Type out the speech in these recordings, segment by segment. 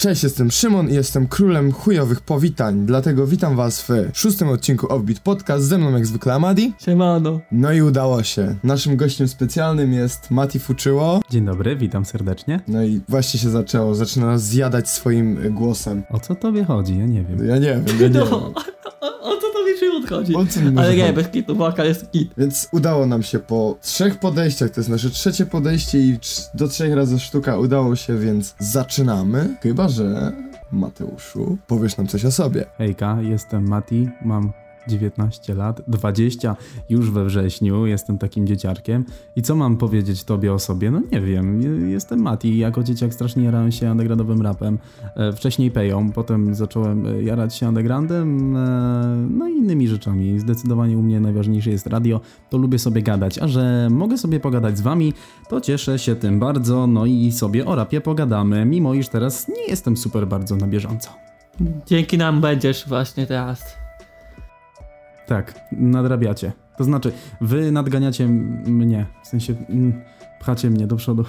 Cześć, jestem Szymon i jestem królem chujowych powitań, dlatego witam was w szóstym odcinku Offbeat Podcast, ze mną jak zwykle Amadi. Siemano. No i udało się. Naszym gościem specjalnym jest Mati Fuczyło. Dzień dobry, witam serdecznie. No i właśnie się zaczęło, zaczyna nas zjadać swoim głosem. O co tobie chodzi? Ja nie wiem. Ja nie wiem, ja nie No, wiem. się odchodzi? Co Ale nie, bez kitu, waka jest kit. Więc udało nam się po trzech podejściach, to jest nasze trzecie podejście i do trzech razy sztuka udało się, więc zaczynamy. Chyba, że Mateuszu, powiesz nam coś o sobie. Hejka, jestem Mati, mam 19 lat, 20 już we wrześniu, jestem takim dzieciarkiem. I co mam powiedzieć tobie o sobie? No nie wiem, je- jestem Mati, jako dzieciak strasznie jarałem się undergroundowym rapem. E, wcześniej peją, potem zacząłem e, jarać się undergroundem, e, no i innymi rzeczami. Zdecydowanie u mnie najważniejsze jest radio, to lubię sobie gadać, a że mogę sobie pogadać z wami, to cieszę się tym bardzo, no i sobie o rapie pogadamy, mimo iż teraz nie jestem super bardzo na bieżąco. Dzięki nam będziesz właśnie teraz. Tak, nadrabiacie. To znaczy, wy nadganiacie mnie, w sensie pchacie mnie do przodu.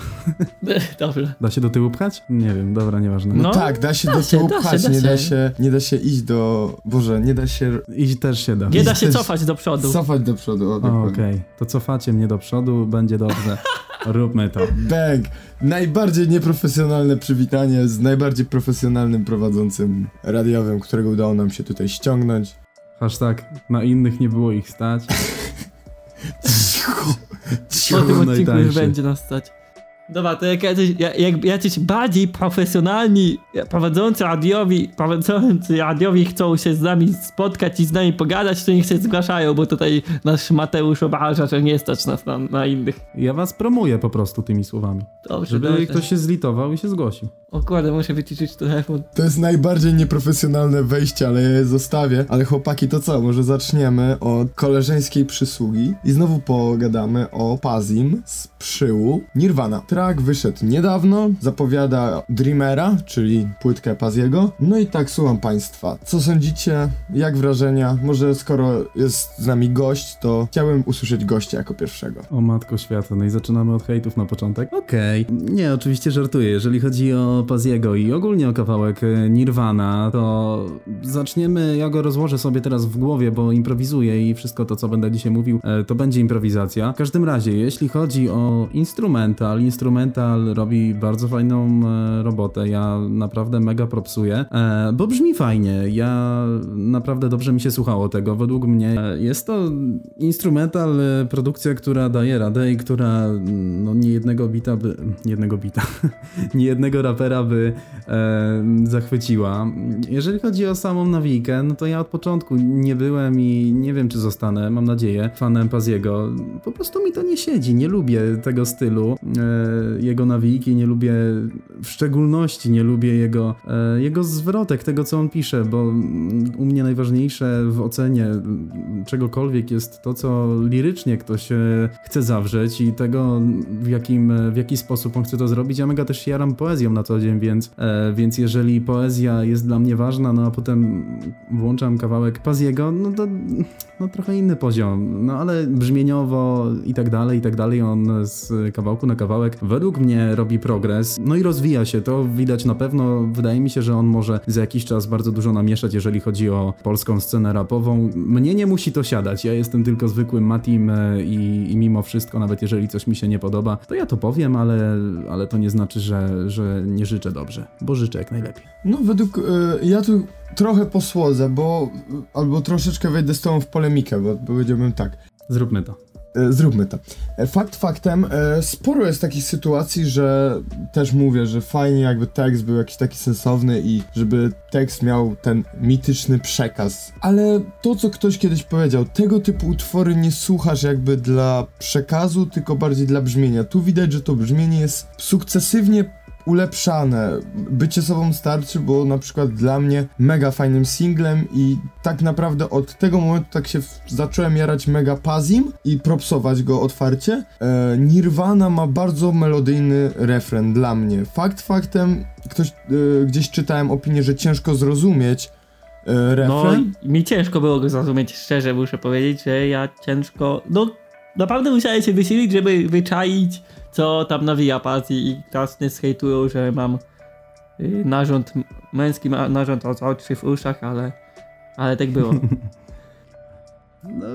Dobrze. Da się do tyłu pchać? Nie wiem, dobra, nieważne. No, No, tak, da się da do tyłu się, pchać, da nie da się. nie da się iść do, Boże, nie da się I też się da. Nie da się cofać do przodu. cofać do przodu. Okej, to cofacie mnie do przodu, będzie dobrze. Róbmy to. Bang! Najbardziej nieprofesjonalne przywitanie z najbardziej profesjonalnym prowadzącym radiowym, którego udało nam się tutaj ściągnąć. Hashtag, na innych nie było ich stać. Cicho, Po cicho. tym no i odcinku już tańszy. będzie nas stać. Dobra, to jak jacyś, jak, jacyś bardziej profesjonalni prowadzący radiowi, prowadzący radiowi chcą się z nami spotkać i z nami pogadać, to niech się zgłaszają, bo tutaj nasz Mateusz obraża, że nie stać nas na, na innych. Ja was promuję po prostu tymi słowami. Dobrze, Żeby dobrze. ktoś się zlitował i się zgłosił. O kurde, muszę wyciszyć telefon. To jest najbardziej nieprofesjonalne wejście, ale ja je zostawię. Ale chłopaki, to co? Może zaczniemy od koleżeńskiej przysługi i znowu pogadamy o Pazim z przyłu Nirvana. Track wyszedł niedawno, zapowiada Dreamera, czyli płytkę Paziego. No i tak, słucham państwa. Co sądzicie? Jak wrażenia? Może skoro jest z nami gość, to chciałbym usłyszeć gościa jako pierwszego. O matko świata, no i zaczynamy od hejtów na początek. Okej. Nie, oczywiście żartuję. Jeżeli chodzi o Paziego i ogólnie o kawałek e, Nirvana, to zaczniemy, ja go rozłożę sobie teraz w głowie, bo improwizuję i wszystko to, co będę dzisiaj mówił, e, to będzie improwizacja. W każdym razie, jeśli chodzi o instrumental, instrumental robi bardzo fajną e, robotę. Ja naprawdę mega propsuję, e, bo brzmi fajnie. Ja naprawdę dobrze mi się słuchało tego. Według mnie e, jest to instrumental, produkcja, która daje radę i która mm, no, nie jednego bita by... Nie jednego bita. nie jednego rapera by e, zachwyciła. Jeżeli chodzi o samą nawijkę, no to ja od początku nie byłem i nie wiem, czy zostanę, mam nadzieję, fanem Paziego. Po prostu mi to nie siedzi, nie lubię tego stylu, jego nawijki, nie lubię, w szczególności nie lubię jego, e, jego zwrotek, tego co on pisze, bo u mnie najważniejsze w ocenie czegokolwiek jest to, co lirycznie ktoś e, chce zawrzeć i tego, w, jakim, w jaki sposób on chce to zrobić. Ja mega też jaram poezją na co dzień, więc, e, więc jeżeli poezja jest dla mnie ważna, no a potem włączam kawałek Paziego, no to no, trochę inny poziom, no ale brzmieniowo i tak dalej, i tak dalej, on z kawałku na kawałek według mnie robi progres, no i rozwija się, to widać na pewno, wydaje mi się, że on może za jakiś czas bardzo dużo namieszać, jeżeli chodzi o polską scenę rapową. Mnie nie musi to siadać, ja jestem tylko zwykłym Matim e, i, i mimo wszystko, nawet jeżeli coś mi się nie podoba, to ja to powiem, ale, ale to nie znaczy, że, że nie życzę dobrze, bo życzę jak najlepiej. No, według. y, ja tu trochę posłodzę, bo. albo troszeczkę wejdę z tobą w polemikę, bo powiedziałbym tak. Zróbmy to. E, Zróbmy to. E, Fakt faktem, e, sporo jest takich sytuacji, że też mówię, że fajnie jakby tekst był jakiś taki sensowny i żeby tekst miał ten mityczny przekaz. Ale to, co ktoś kiedyś powiedział, tego typu utwory nie słuchasz jakby dla przekazu, tylko bardziej dla brzmienia. Tu widać, że to brzmienie jest sukcesywnie ulepszane. Bycie sobą starczy, bo na przykład dla mnie mega fajnym singlem i tak naprawdę od tego momentu tak się zacząłem jarać mega Pazim i propsować go otwarcie. E, Nirvana ma bardzo melodyjny refren dla mnie. Fakt faktem, ktoś e, gdzieś czytałem opinię, że ciężko zrozumieć e, No, refren. mi ciężko było go zrozumieć, szczerze muszę powiedzieć, że ja ciężko, no naprawdę musiałem się wysilić, żeby wyczaić, co tam nawija pasji i teraz nie zhejtują, że mam y, narząd, męski ma- narząd oczy w uszach, ale, ale tak było. No,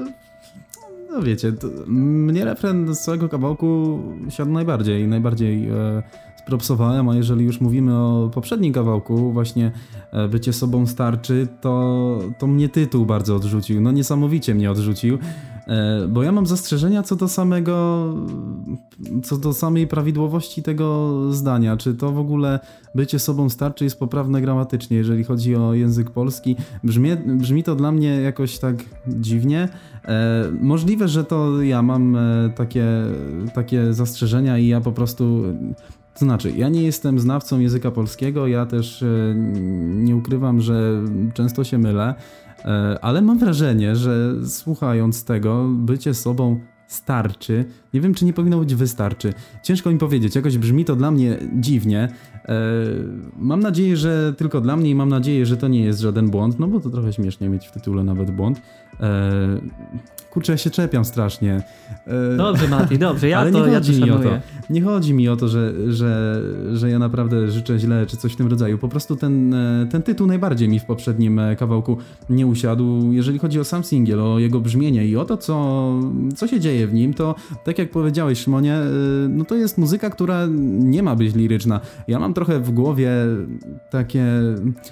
no wiecie, mnie refren z całego kawałku siadł najbardziej, najbardziej e, spropsowałem, a jeżeli już mówimy o poprzednim kawałku, właśnie e, Bycie sobą starczy, to, to mnie tytuł bardzo odrzucił, no niesamowicie mnie odrzucił, e, bo ja mam zastrzeżenia co do samego, co do samej prawidłowości tego zdania, czy to w ogóle Bycie sobą starczy jest poprawne gramatycznie, jeżeli chodzi o język polski, brzmi, brzmi to dla mnie jakoś tak dziwnie, E, możliwe, że to ja mam takie, takie zastrzeżenia i ja po prostu. To znaczy, ja nie jestem znawcą języka polskiego, ja też e, nie ukrywam, że często się mylę, e, ale mam wrażenie, że słuchając tego, bycie sobą starczy. Nie wiem, czy nie powinno być wystarczy. Ciężko mi powiedzieć, jakoś brzmi to dla mnie dziwnie. E, mam nadzieję, że tylko dla mnie i mam nadzieję, że to nie jest żaden błąd, no bo to trochę śmiesznie mieć w tytule nawet błąd. Kurczę, ja się czepiam strasznie. E, Dobrze, Mati, dobrze, ja ale to, nie ja chodzi mi o to. Nie chodzi mi o to, że, że, że ja naprawdę życzę źle, czy coś w tym rodzaju. Po prostu ten, e, ten tytuł najbardziej mi w poprzednim e, kawałku nie usiadł. Jeżeli chodzi o sam singiel, o jego brzmienie i o to, co, co się dzieje w nim, to tak jak powiedziałeś, Szymonie, no to jest muzyka, która nie ma być liryczna. Ja mam trochę w głowie takie...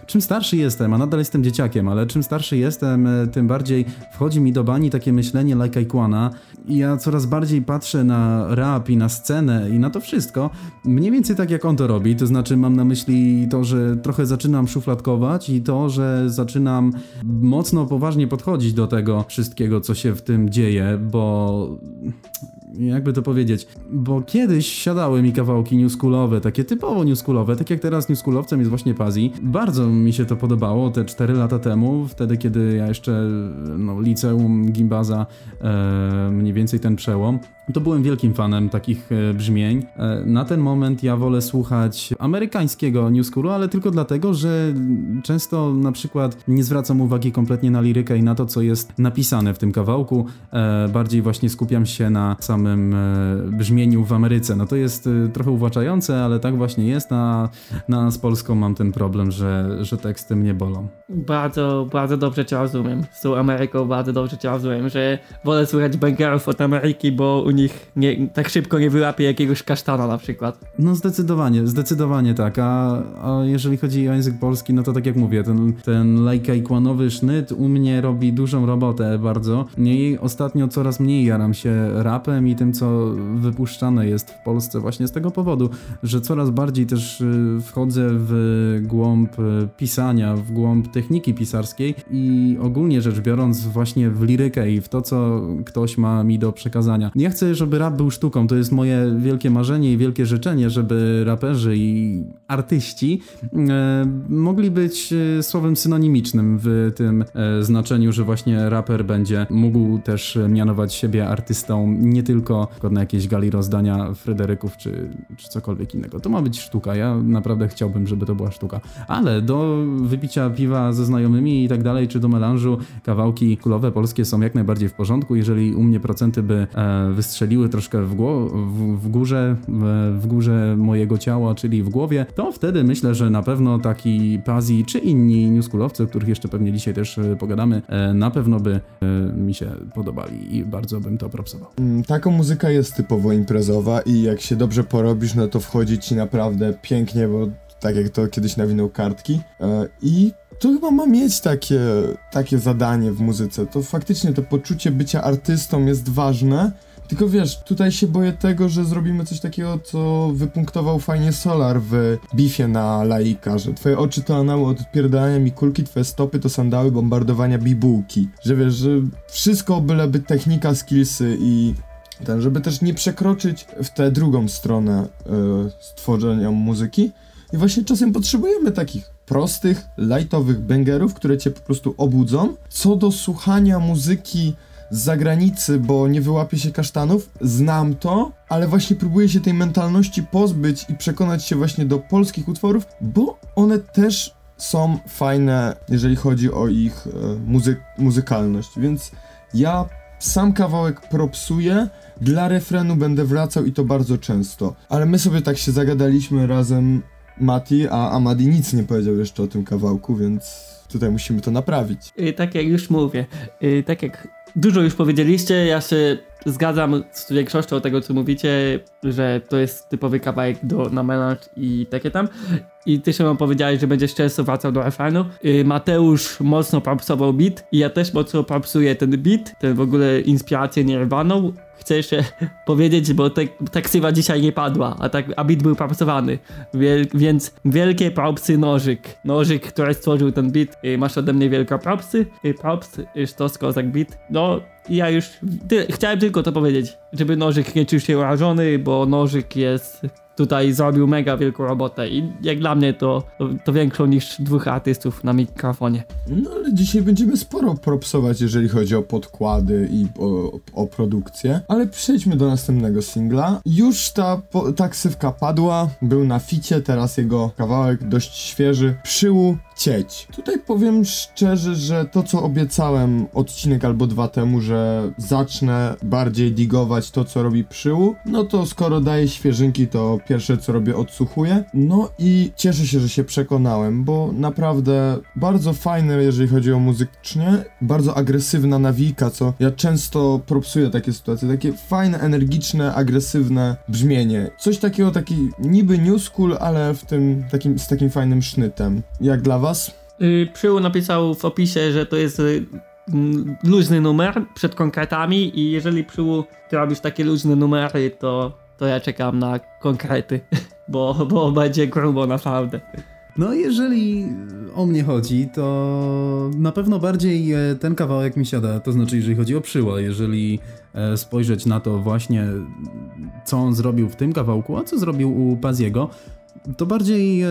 Czym starszy jestem, a nadal jestem dzieciakiem, ale czym starszy jestem, tym bardziej wchodzi mi do bani takie myślenie like Aikwana i ja coraz bardziej patrzę na rap i na scenę i na to wszystko, mniej więcej tak jak on to robi, to znaczy mam na myśli to, że trochę zaczynam szufladkować i to, że zaczynam mocno poważnie podchodzić do tego wszystkiego, co się w tym dzieje, bo jakby to powiedzieć, bo kiedyś siadały mi kawałki newschoolowe, takie typowo newschoolowe, tak jak teraz newschoolowcem jest właśnie Pazi. Bardzo mi się to podobało te 4 lata temu, wtedy kiedy ja jeszcze no, liceum, gimbaza, e, mniej więcej ten przełom. To byłem wielkim fanem takich e, brzmień. E, na ten moment ja wolę słuchać amerykańskiego newschoolu, ale tylko dlatego, że często na przykład nie zwracam uwagi kompletnie na lirykę i na to, co jest napisane w tym kawałku. E, bardziej właśnie skupiam się na samym brzmieniu w Ameryce. No to jest trochę uwłaczające, ale tak właśnie jest, a, na z Polską mam ten problem, że, że teksty mnie bolą. Bardzo, bardzo dobrze cię rozumiem. Z tą Ameryką bardzo dobrze cię rozumiem, że wolę słuchać bangerów od Ameryki, bo nich nie, tak szybko nie wyłapię jakiegoś kasztana na przykład. No zdecydowanie, zdecydowanie tak, a, a jeżeli chodzi o język polski, no to tak jak mówię, ten, ten lajkajkłanowy sznyt u mnie robi dużą robotę bardzo. I ostatnio coraz mniej jaram się rapem i tym, co wypuszczane jest w Polsce właśnie z tego powodu, że coraz bardziej też y, wchodzę w głąb y, pisania, w głąb techniki pisarskiej i ogólnie rzecz biorąc właśnie w lirykę i w to, co ktoś ma mi do przekazania. Ja chcę, żeby rap był sztuką, to jest moje wielkie marzenie i wielkie życzenie, żeby raperzy i artyści e, mogli być e, słowem synonimicznym w tym e, znaczeniu, że właśnie raper będzie mógł też mianować siebie artystą nie tylko na jakiejś gali rozdania Fryderyków czy, czy cokolwiek innego. To ma być sztuka, ja naprawdę chciałbym, żeby to była sztuka. Ale do wypicia piwa ze znajomymi i tak dalej, czy do melanżu, kawałki kulowe polskie są jak najbardziej w porządku. Jeżeli u mnie procenty by e, wystrzeliły troszkę w, gło- w, w górze, w, w górze mojego ciała, czyli w głowie, to wtedy myślę, że na pewno taki Pazi czy inni newschoolowcy, o których jeszcze pewnie dzisiaj też e, pogadamy, e, na pewno by e, mi się podobali i bardzo bym to propsował. Mm, Taka muzyka jest typowo imprezowa i jak się dobrze porobisz, no to wchodzi ci naprawdę pięknie, bo tak jak to kiedyś nawinął kartki. E, I to chyba ma mieć takie, takie zadanie w muzyce. To faktycznie to poczucie bycia artystą jest ważne. Tylko wiesz, tutaj się boję tego, że zrobimy coś takiego, co wypunktował fajnie Solar w bifie na laika, że twoje oczy to anały od odpierdalania mi kulki, twoje stopy to sandały bombardowania bibułki. Że wiesz, że wszystko byleby technika, skillsy i ten, żeby też nie przekroczyć w tę drugą stronę e, stworzenia muzyki. I właśnie czasem potrzebujemy takich prostych, lightowych bangerów, które cię po prostu obudzą. Co do słuchania muzyki z zagranicy, bo nie wyłapie się kasztanów, znam to, ale właśnie próbuję się tej mentalności pozbyć i przekonać się właśnie do polskich utworów, bo one też są fajne, jeżeli chodzi o ich e, muzy- muzykalność, więc ja sam kawałek propsuję, dla refrenu będę wracał i to bardzo często. Ale my sobie tak się zagadaliśmy razem Mati, a Amadi nic nie powiedział jeszcze o tym kawałku, więc tutaj musimy to naprawić. Y, tak jak już mówię, y, tak jak dużo już powiedzieliście, ja się zgadzam z większością tego, co mówicie, że to jest typowy kawałek do, na melanż i takie tam. I ty się powiedziałeś, że będziesz często wracał do refrenu. Yy, Mateusz mocno popsował beat i ja też mocno popsuję ten beat, ten w ogóle inspirację Nirvaną. Chcę jeszcze powiedzieć, bo te, ta ksywa dzisiaj nie padła, a, tak, a beat był popsowany. Wiel, więc wielkie propsy Nożyk. Nożyk, który stworzył ten beat. Yy, masz ode mnie wielkie propsy. Yy, props, yy, sztos kozak beat. No, ja już chciałem tylko to powiedzieć, żeby Nożyk nie czuł się urażony, bo Nożyk jest tutaj zrobił mega wielką robotę i jak dla mnie to, to, to większą niż dwóch artystów na mikrofonie. No ale dzisiaj będziemy sporo propsować, jeżeli chodzi o podkłady i o, o produkcję. Ale przejdźmy do następnego singla. Już ta, po, ta ksywka padła, był na ficie, teraz jego kawałek dość świeży. Przyłu cieć. Tutaj powiem szczerze, że to co obiecałem odcinek albo dwa temu, że zacznę bardziej digować to co robi przyłu, no to skoro daje świeżynki, to pierwsze co robię odsłuchuję. No i cieszę się, że się przekonałem, bo naprawdę bardzo fajne, jeżeli chodzi o muzycznie, bardzo agresywna nawika, co ja często propsuję takie sytuacje, takie fajne, energiczne, agresywne brzmienie. Coś takiego, taki niby new school, ale w tym takim, z takim fajnym sznytem. Jak dla was? Yy, Przyłu napisał w opisie, że to jest y, luźny numer przed konkretami i jeżeli Przyłu ty robisz takie luźne numery, to, to ja czekam na konkrety, bo, bo będzie grubo naprawdę. No, jeżeli o mnie chodzi, to na pewno bardziej e, ten kawałek mi siada. To znaczy, jeżeli chodzi o przyła, jeżeli e, spojrzeć na to właśnie, co on zrobił w tym kawałku, a co zrobił u Paziego, to bardziej e,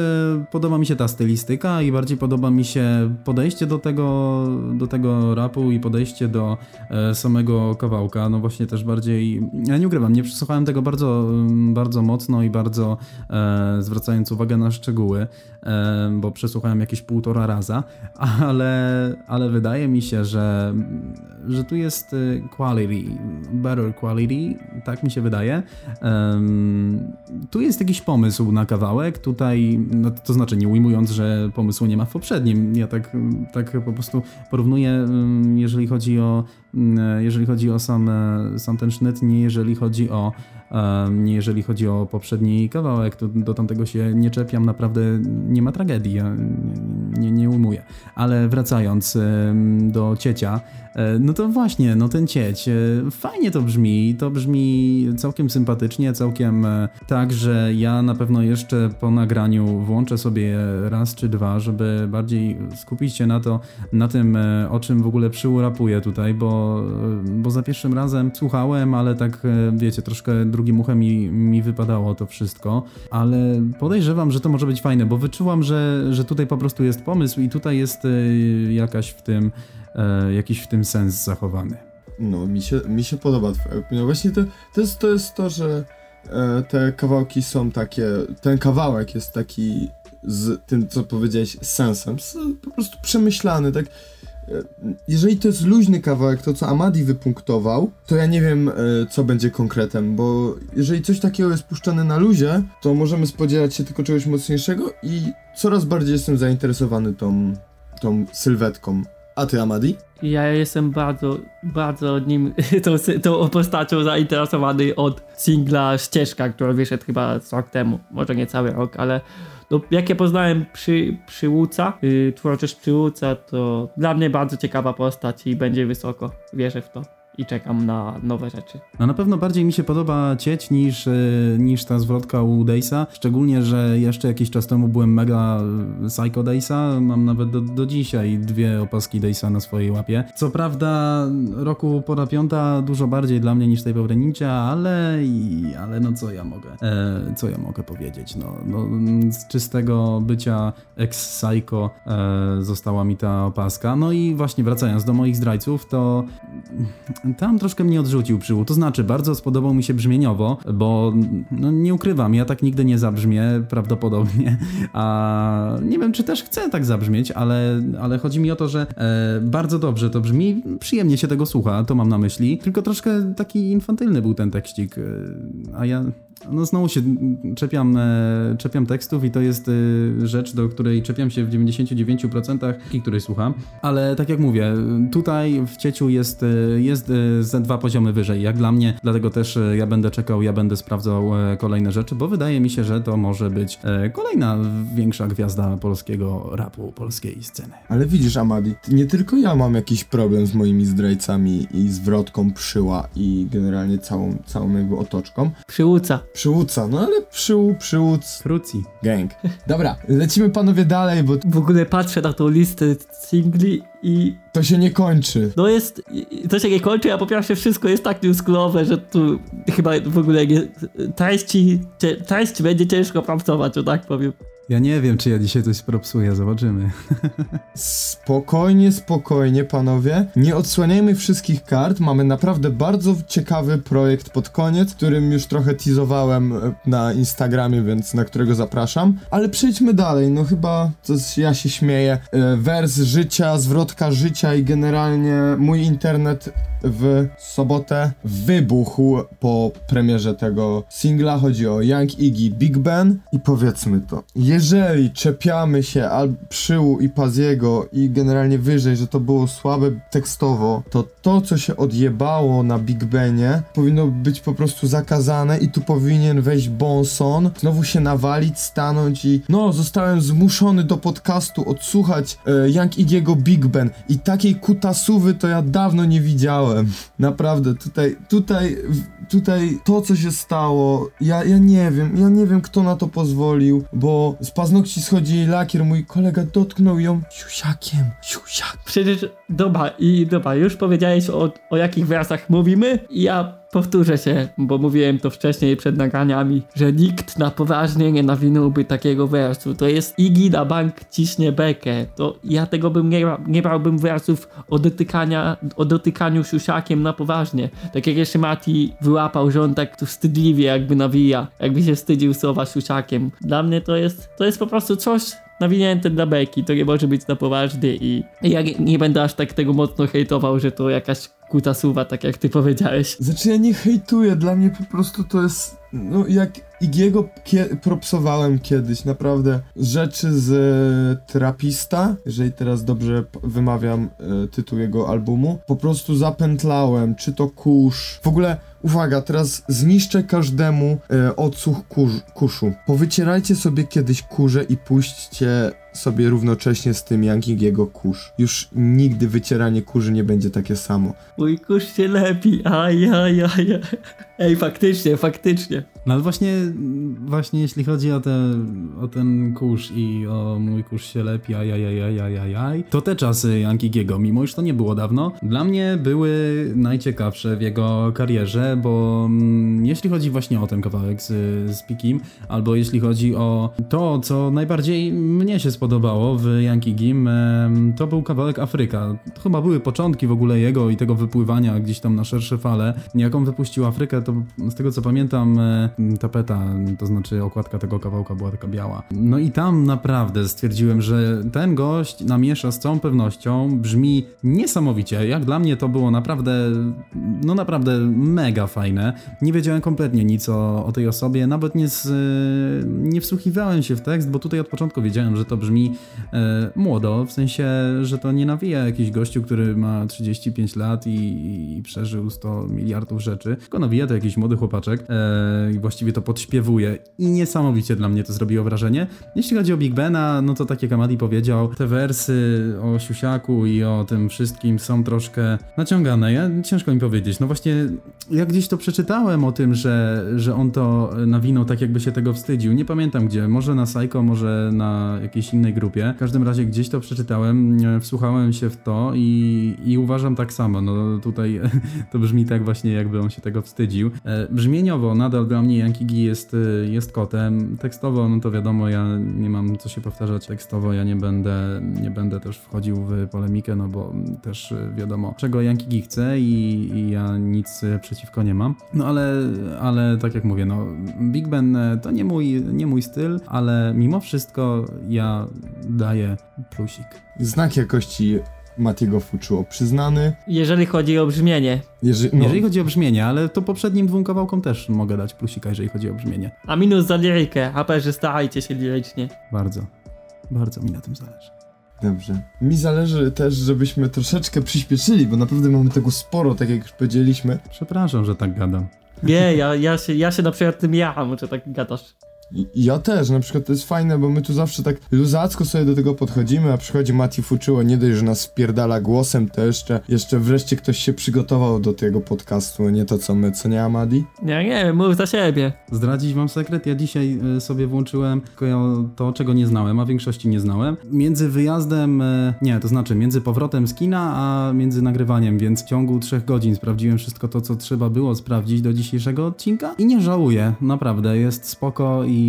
podoba mi się ta stylistyka i bardziej podoba mi się podejście do tego, do tego rapu i podejście do e, samego kawałka. No właśnie też bardziej, ja nie ukrywam, nie przesłuchałem tego bardzo, bardzo mocno i bardzo e, zwracając uwagę na szczegóły, bo przesłuchałem jakieś półtora raza, ale, ale wydaje mi się, że, że tu jest e, quality, better quality, tak mi się wydaje. tu jest jakiś pomysł na kawałek, Tutaj, no, to znaczy nie ujmując, że pomysłu nie ma w poprzednim. Ja tak, tak po prostu porównuję, jeżeli chodzi o, jeżeli chodzi o sam, sam ten sznyt, nie jeżeli chodzi o jeżeli chodzi o poprzedni kawałek, to do tamtego się nie czepiam, naprawdę nie ma tragedii, ja nie, nie ujmuję. Ale wracając do ciecia, no to właśnie, no ten cieć, e, fajnie to brzmi, to brzmi całkiem sympatycznie, całkiem e, tak, że ja na pewno jeszcze po nagraniu włączę sobie raz czy dwa, żeby bardziej skupić się na to, na tym, o czym w ogóle przyurapuję tutaj, bo, bo za pierwszym razem słuchałem, ale tak wiecie, troszkę drugi drugim uchem mi, mi wypadało to wszystko, ale podejrzewam, że to może być fajne, bo wyczułam, że, że tutaj po prostu jest pomysł i tutaj jest jakaś w tym, y, jakiś w tym sens zachowany. No, mi się, mi się podoba twoja opinia. Właśnie to, to, jest, to jest to, że e, te kawałki są takie, ten kawałek jest taki z tym, co powiedziałeś, sensem, po prostu przemyślany, tak jeżeli to jest luźny kawałek, to co Amadi wypunktował, to ja nie wiem, e, co będzie konkretem, bo jeżeli coś takiego jest puszczane na luzie, to możemy spodziewać się tylko czegoś mocniejszego i coraz bardziej jestem zainteresowany tą, tą sylwetką. A ty, Amadi? Ja jestem bardzo, bardzo nim, tą, tą postacią zainteresowany od singla Ścieżka, który wyszedł chyba rok temu, może nie cały rok, ale no, jak ja poznałem przy, Przyłuca, yy, twórczość Przyłuca, to dla mnie bardzo ciekawa postać i będzie wysoko. Wierzę w to i czekam na nowe rzeczy. No na pewno bardziej mi się podoba Cieć niż, e, niż ta zwrotka u Daysa, szczególnie, że jeszcze jakiś czas temu byłem mega e, Psycho Daysa, mam nawet do, do dzisiaj dwie opaski Daysa na swojej łapie. Co prawda roku pora piąta dużo bardziej dla mnie niż tej Ninja, ale, ale no co ja mogę, e, co ja mogę powiedzieć, no, no z czystego bycia ex-Psycho e, została mi ta opaska. No i właśnie wracając do moich zdrajców, to tam troszkę mnie odrzucił przyłód. To znaczy, bardzo spodobał mi się brzmieniowo, bo no, nie ukrywam, ja tak nigdy nie zabrzmię, prawdopodobnie. A nie wiem, czy też chcę tak zabrzmieć, ale, ale chodzi mi o to, że e, bardzo dobrze to brzmi, przyjemnie się tego słucha, to mam na myśli. Tylko troszkę taki infantylny był ten tekścik, e, a ja no znowu się czepiam, e, czepiam tekstów i to jest e, rzecz, do której czepiam się w 99% i której słucham, ale tak jak mówię, tutaj w Cieciu jest, e, jest ze dwa poziomy wyżej, jak dla mnie, dlatego też ja będę czekał, ja będę sprawdzał kolejne rzeczy, bo wydaje mi się, że to może być kolejna większa gwiazda polskiego rapu, polskiej sceny. Ale widzisz, Amadi, nie tylko ja mam jakiś problem z moimi zdrajcami i zwrotką przyła i generalnie całą, całą jakby otoczką. Przyłuca. Przyłuca, no ale przyłu, przyłód, Krucji. gang. Dobra, lecimy panowie dalej, bo W ogóle patrzę na tą listę singli i to się nie kończy. no jest, to się nie kończy, a po pierwsze wszystko jest tak newskulowe, że tu chyba w ogóle nie, treści, treść będzie ciężko pracować, że tak powiem. Ja nie wiem, czy ja dzisiaj coś propsuję, zobaczymy. Spokojnie, spokojnie, panowie. Nie odsłaniajmy wszystkich kart. Mamy naprawdę bardzo ciekawy projekt pod koniec, którym już trochę teasowałem e, na Instagramie, więc na którego zapraszam. Ale przejdźmy dalej. No chyba coś ja się śmieję. E, Wers życia, życia i generalnie mój internet w sobotę wybuchł po premierze tego singla. Chodzi o Young Iggy Big Ben i powiedzmy to. Jeżeli czepiamy się al Przyłu i Paziego i generalnie wyżej, że to było słabe tekstowo, to to, co się odjebało na Big Benie, powinno być po prostu zakazane i tu powinien wejść Bonson, znowu się nawalić, stanąć i no, zostałem zmuszony do podcastu odsłuchać e, Young Igiego Big Ben i takiej kutasówy to ja dawno nie widziałem. Naprawdę, tutaj, tutaj, tutaj to, co się stało, ja, ja nie wiem, ja nie wiem, kto na to pozwolił, bo z paznokci schodzi jej lakier, mój kolega dotknął ją siusiakiem, siusiak. Przecież, dobra, i dobra, już powiedziałeś o, o jakich wersach mówimy ja powtórzę się, bo mówiłem to wcześniej przed nagraniami, że nikt na poważnie nie nawinąłby takiego wersu. To jest Iggy na bank ciśnie bekę. To ja tego bym nie, nie brałbym wersów o, dotykania, o dotykaniu siusiakiem na poważnie. Tak jak jeszcze Mati wyłapał, że on tak tu wstydliwie jakby nawija, jakby się wstydził słowa siusiakiem. Dla mnie to jest, to jest po prostu coś, nawinięte dla beki, to nie może być na poważnie i ja nie, nie będę aż tak tego mocno hejtował, że to jakaś kutasuwa, tak jak ty powiedziałeś. Znaczy ja nie hejtuję, dla mnie po prostu to jest, no jak Igiego kie- propsowałem kiedyś, naprawdę rzeczy z e, Trapista, jeżeli teraz dobrze wymawiam e, tytuł jego albumu, po prostu zapętlałem, czy to kurz, w ogóle Uwaga, teraz zniszczę każdemu e, odsłuch kurz, kuszu. Powycierajcie sobie kiedyś kurze i puśćcie sobie równocześnie z tym Yankigiego kurz. Już nigdy wycieranie kurzy nie będzie takie samo. Mój kurz się lepi, aj, aj, aj. Ej, faktycznie, faktycznie. No ale właśnie, właśnie jeśli chodzi o, te, o ten kurz i o mój kurz się lepi, ajajajajajajaj, to te czasy Yankigiego, mimo już to nie było dawno, dla mnie były najciekawsze w jego karierze, bo mm, jeśli chodzi właśnie o ten kawałek z, z Pikim, albo jeśli chodzi o to, co najbardziej mnie się spodobało w Yankigim, em, to był kawałek Afryka. To chyba były początki w ogóle jego i tego wypływania gdzieś tam na szersze fale. Jaką wypuścił Afrykę, to z tego co pamiętam, e, tapeta, to znaczy okładka tego kawałka była taka biała. No i tam naprawdę stwierdziłem, że ten gość namiesza z całą pewnością, brzmi niesamowicie. Jak dla mnie to było naprawdę, no naprawdę mega fajne. Nie wiedziałem kompletnie nic o, o tej osobie, nawet nie, z, nie wsłuchiwałem się w tekst, bo tutaj od początku wiedziałem, że to brzmi e, młodo, w sensie, że to nie nawija jakiś gościu, który ma 35 lat i, i przeżył 100 miliardów rzeczy, tylko nawija to jakiś młody chłopaczek e, właściwie to podśpiewuje i niesamowicie dla mnie to zrobiło wrażenie. Jeśli chodzi o Big Bena, no to tak jak Amadi powiedział, te wersy o siusiaku i o tym wszystkim są troszkę naciągane. Ja, ciężko mi powiedzieć. No właśnie, jak gdzieś to przeczytałem o tym, że, że on to nawinął tak jakby się tego wstydził. Nie pamiętam gdzie, może na Psycho, może na jakiejś innej grupie. W każdym razie gdzieś to przeczytałem, e, wsłuchałem się w to i, i uważam tak samo. No tutaj to brzmi tak właśnie jakby on się tego wstydził. E, Brzmieniowo nadal dla mnie Yankee G jest, e, jest kotem. Tekstowo, no to wiadomo, ja nie mam co się powtarzać tekstowo, ja nie będę, nie będę też wchodził w polemikę, no bo też wiadomo, czego G chce i, i ja nic przeciwko nie mam. No ale, ale tak jak mówię, no Big Ben e, to nie mój, nie mój styl, ale mimo wszystko ja daję plusik. Znak jakości Matiego Fuczuo przyznany. Jeżeli chodzi o brzmienie. Jeżeli, no, Jeżeli chodzi o brzmienie, ale to poprzednim dwóm kawałkom też mogę dać plusika, jeżeli chodzi o brzmienie. A minus za lirykę, a że starajcie się lirycznie. Bardzo, bardzo mi na tym zależy. Dobrze. Mi zależy też, żebyśmy troszeczkę przyspieszyli, bo naprawdę mamy tego sporo, tak jak już powiedzieliśmy. Przepraszam, że tak gadam. Nie, ja, ja, się, ja się na przykład tym jacham, że tak gadasz. Ja też, na przykład to jest fajne, bo my tu zawsze tak luzacko sobie do tego podchodzimy, a przychodzi Mati Fuczyło, nie dość, że nas wpierdala głosem, to jeszcze, jeszcze wreszcie ktoś się przygotował do tego podcastu, nie to co my, co nie Amadi? Nie wiem, mów za siebie. Zdradzić wam sekret? Ja dzisiaj y, sobie włączyłem to, czego nie znałem, a w większości nie znałem. Między wyjazdem, y, nie, to znaczy między powrotem z kina, a między nagrywaniem, więc w ciągu trzech godzin sprawdziłem wszystko to, co trzeba było sprawdzić do dzisiejszego odcinka i nie żałuję, naprawdę, jest spoko i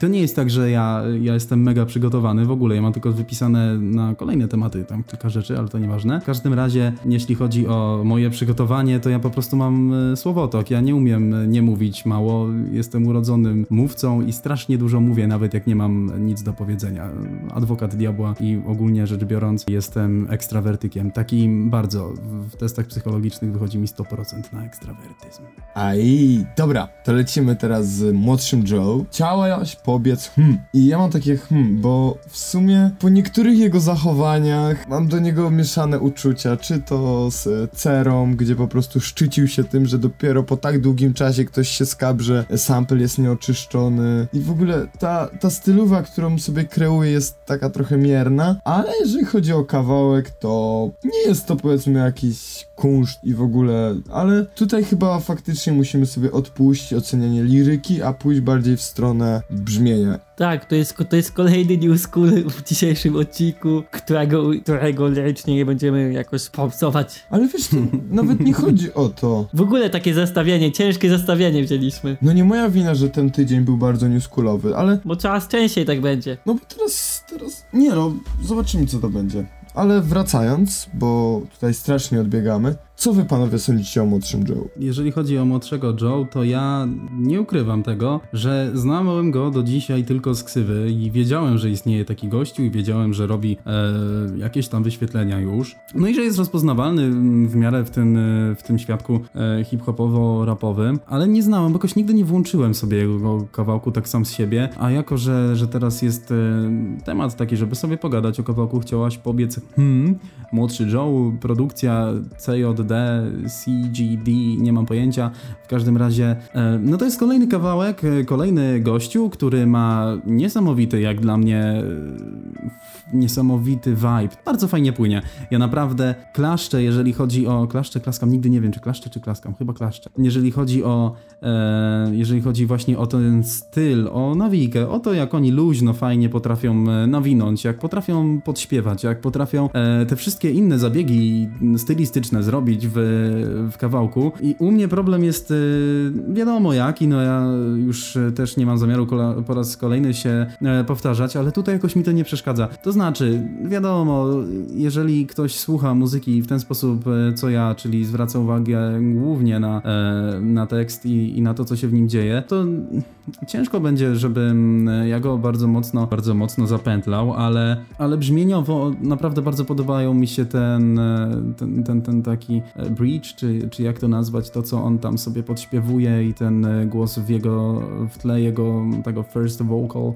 to nie jest tak, że ja, ja jestem mega przygotowany w ogóle, ja mam tylko wypisane na kolejne tematy tam kilka rzeczy, ale to nieważne. W każdym razie, jeśli chodzi o moje przygotowanie, to ja po prostu mam e, słowotok, ja nie umiem e, nie mówić mało, jestem urodzonym mówcą i strasznie dużo mówię, nawet jak nie mam nic do powiedzenia. Adwokat diabła i ogólnie rzecz biorąc jestem ekstrawertykiem, takim bardzo, w- testach psychologicznych wychodzi mi 100% na ekstrawertyzm. Aj, dobra, to lecimy teraz z młodszym Joe. Chciałaś pobiec hmm. I ja mam takie hmm, bo w sumie po niektórych jego zachowaniach mam do niego mieszane uczucia, czy to z cerą, gdzie po prostu szczycił się tym, że dopiero po tak długim czasie ktoś się skabrze, sample jest nieoczyszczony. I w ogóle ta, ta stylowa, którą sobie kreuje jest taka trochę mierna, ale jeżeli chodzi o kawałek, to nie jest to powiedzmy jakiś kunszt i w ogóle, ale tutaj chyba faktycznie musimy sobie odpuścić ocenianie liryki, a pójść bardziej w stronę brzmienia. Tak, to jest, to jest kolejny new school w dzisiejszym odcinku, którego, którego lirycznie nie będziemy jakoś popsować. Ale wiesz, to nawet nie chodzi o to. W ogóle takie zestawienie, ciężkie zestawienie wzięliśmy. No nie moja wina, że ten tydzień był bardzo newschoolowy, ale Bo coraz częściej tak będzie. no bo teraz, teraz, nie no, zobaczymy co to będzie. Ale wracając, bo tutaj strasznie odbiegamy, co wy panowie sądzicie o młodszym Joe? Jeżeli chodzi o młodszego Joe, to ja nie ukrywam tego, że znałem go do dzisiaj tylko z ksywy i wiedziałem, że istnieje taki gościu i wiedziałem, że robi e, jakieś tam wyświetlenia już. No i że jest rozpoznawalny mm, w miarę w tym, e, w tym świadku e, hip-hopowo-rapowym, ale nie znałem, bo jakoś nigdy nie włączyłem sobie jego kawałku tak sam z siebie, a jako, że, że teraz jest e, temat taki, żeby sobie pogadać o kawałku, chciałaś pobiec hmm, młodszy Joe, produkcja CJD, CGD, nie mam pojęcia. W każdym razie, e, no to jest kolejny kawałek, e, kolejny gościu, który ma niesamowity, jak dla mnie, e, niesamowity vibe. Bardzo fajnie płynie. Ja naprawdę klaszczę, jeżeli chodzi o... Klaszczę, klaskam, nigdy nie wiem, czy klaszczę, czy klaskam. Chyba klaszczę. Jeżeli chodzi o... E, jeżeli chodzi właśnie o ten styl, o nawijkę, o to, jak oni luźno, fajnie potrafią e, nawinąć, jak potrafią podśpiewać, jak potrafią e, te wszystkie inne zabiegi stylistyczne zrobić w, w kawałku. I u mnie problem jest e, wiadomo jaki, no ja już też nie mam zamiaru po raz kolejny się e, powtarzać, ale tutaj jakoś mi to nie przeszkadza. To znaczy, wiadomo, jeżeli ktoś słucha muzyki w ten sposób, e, co ja, czyli zwraca uwagę głównie na, e, na tekst i, i na to, co się w nim dzieje, to ciężko będzie, żebym e, ja go bardzo mocno, bardzo mocno zapętlał, ale, ale brzmieniowo naprawdę bardzo podobają mi się ten, ten, ten, ten taki bridge, czy, czy jak to nazwać, to co on tam sobie podśpiewuje i ten głos w jego, w tle jego tego first vocal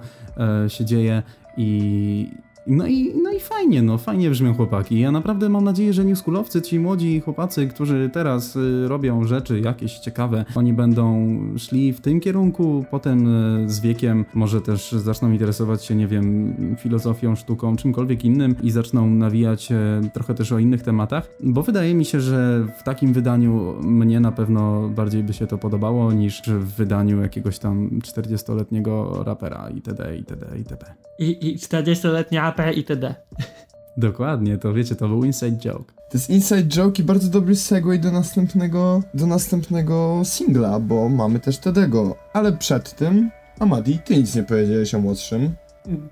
się dzieje i no i, no i fajnie, no fajnie brzmią chłopaki. Ja naprawdę mam nadzieję, że newschoolowcy, ci młodzi chłopacy, którzy teraz y, robią rzeczy jakieś ciekawe, oni będą szli w tym kierunku, potem y, z wiekiem może też zaczną interesować się, nie wiem, filozofią, sztuką, czymkolwiek innym i zaczną nawijać y, trochę też o innych tematach, bo wydaje mi się, że w takim wydaniu mnie na pewno bardziej by się to podobało niż w wydaniu jakiegoś tam 40-letniego rapera itd. itd. itd. I, i 40-letnia AP itd. Dokładnie, to wiecie, to był inside joke. To jest inside joke i bardzo dobry segue do następnego, do następnego singla, bo mamy też Tedego. Ale przed tym, Amadi, ty nic nie powiedziałeś o młodszym.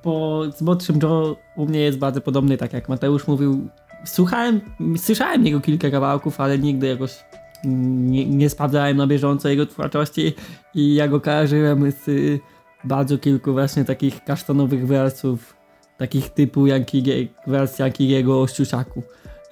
Bo z młodszym Joe u mnie jest bardzo podobny, tak jak Mateusz mówił. Słuchałem, słyszałem jego kilka kawałków, ale nigdy jakoś nie, nie sprawdzałem na bieżąco jego twórczości i ja go kojarzyłem z y, bardzo kilku właśnie takich kasztanowych wersów, takich typu Yankigie, wers Yankiego o Ściusiaku.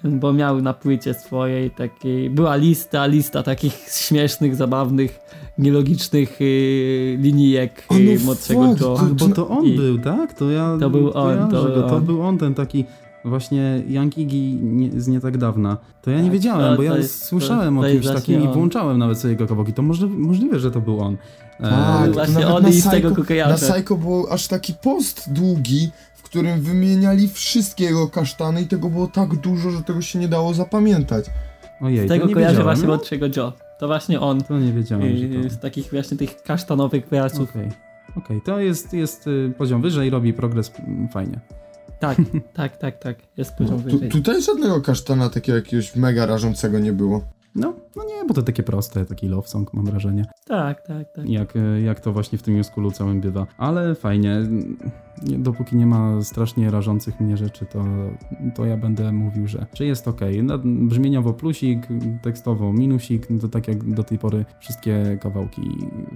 bo miał na płycie swojej takiej, była lista, lista takich śmiesznych, zabawnych, nielogicznych y, linijek O, no młodszego Joe. Ach, bo to on I- był, tak? To ja To był on, to go. to on. był on ten taki właśnie Young Iggy nie, z nie tak dawna. To ja nie Tak, wiedziałem, to- bo ja jest- słyszałem to- o kimś takim i włączałem nawet sobie jego kawałki. To może, możliwe, że to był on. E, Tak, właśnie nawet on na i z tego kojarzę. Na Psycho był aż taki post długi, w którym wymieniali wszystkie jego kasztany i tego było tak dużo, że tego się nie dało zapamiętać. Ojej, Z tego kojarzę wiedziałem. właśnie no? młodszego Joe. To właśnie on. To nie wiedziałem, że to... z takich właśnie tych kasztanowych wersów. Okej, Okej, to jest, jest y, poziom wyżej, robi progres fajnie. Tak, tak, tak, tak. Jest poziom Tu, wyżej. tutaj żadnego kasztana takiego jakiegoś mega rażącego nie było. No, no nie, bo to takie proste, taki love song mam wrażenie. Tak, tak, tak. Jak, e, jak to właśnie w tym New Schoolu całym bywa. Ale fajnie, nie, dopóki nie ma strasznie rażących mnie rzeczy, to, to ja będę mówił, że, że jest ok. Brzmieniowo plusik, tekstowo minusik, no to tak jak do tej pory wszystkie kawałki.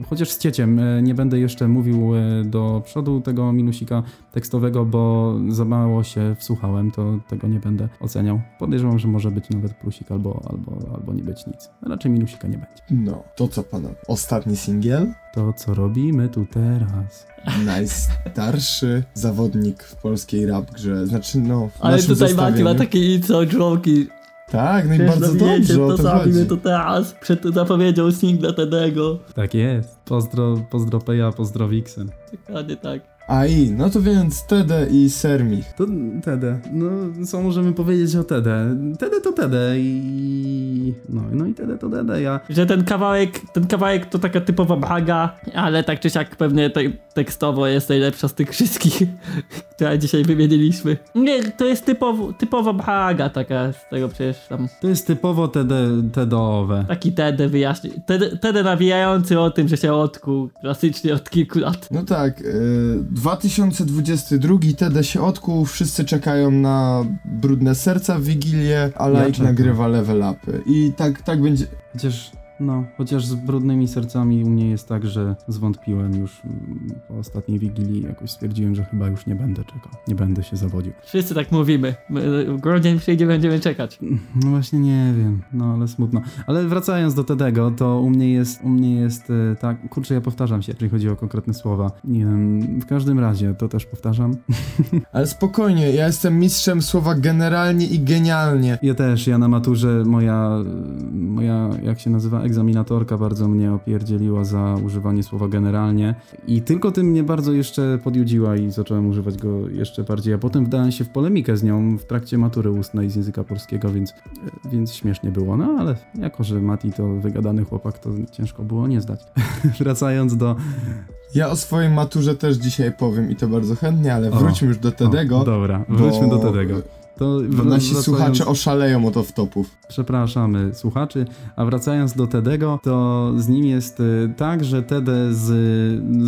Chociaż z cieciem e, nie będę jeszcze mówił e, do przodu tego minusika tekstowego, bo za mało się wsłuchałem, to tego nie będę oceniał. Podejrzewam, że może być nawet plusik albo, albo, albo nie być nic. Raczej minusika nie będzie. No, to co panowie? Ostatni singiel? To co robimy tu teraz? Najstarszy zawodnik w polskiej rap grze. Znaczy, no, w Ale naszym tutaj Mati ma takie inside joke'i. Tak, no i Przecież bardzo dobrze to to zrobimy to teraz. Przed zapowiedzią singla Tedego. Tak jest. Pozdro, pozdro Peja, pozdro Vixen. Dokładnie tak. AI, no to więc Tede i Sermich. To Tede. No, co możemy powiedzieć o Tede? Tede to Tede i... No, no i Tede to Tede. Ja... Że ten kawałek, ten kawałek to taka typowa baga, ale tak czy siak pewnie te, tekstowo jest najlepsza z tych wszystkich, które dzisiaj wymieniliśmy. Nie, to jest typowo, typowa baga taka z tego przecież tam. To jest typowo Tede, Tedowe. Taki Tede wyjaśni. Tede nawijający o tym, że się odkuł klasycznie od kilku lat. No tak, y, 2022 Tede się odkuł, wszyscy czekają na brudne serca w Wigilię, a Like nagrywa level upy. I tak, tak będzie... Chociaż, no, chociaż z brudnymi sercami u mnie jest tak, że zwątpiłem już mm, po ostatniej Wigilii. Jakoś stwierdziłem, że chyba już nie będę czekał. Nie będę się zawodził. Wszyscy tak mówimy. My, Grudzień przyjdzie, będziemy czekać. No właśnie nie wiem, no ale smutno. Ale wracając do Tedego, to u mnie jest, u mnie jest e, tak, kurczę, ja powtarzam się, jeżeli chodzi o konkretne słowa. Nie wiem, w każdym razie, to też powtarzam. Ale spokojnie, ja jestem mistrzem słowa generalnie i genialnie. Ja też, ja na maturze, moja, moja, jak się nazywa, egzaminatorka bardzo mnie opierdzieliła za używanie słowa generalnie i tylko tym mnie bardzo jeszcze podjudziła i zacząłem używać go jeszcze bardziej, a potem wdałem się w polemikę z nią w trakcie matury ustnej z języka polskiego, więc, więc śmiesznie było, no ale jako, że Mati to wygadany chłopak, to ciężko było nie zdać. Wracając do... Ja o swojej maturze też dzisiaj powiem i to bardzo chętnie, ale O, wróćmy już do Tedego. O, dobra, wróćmy do Tedego. To Bo nasi wracając- słuchacze oszaleją od off-topów. Przepraszamy słuchaczy, a wracając do Tedego, to z nim jest y, tak, że Tede z,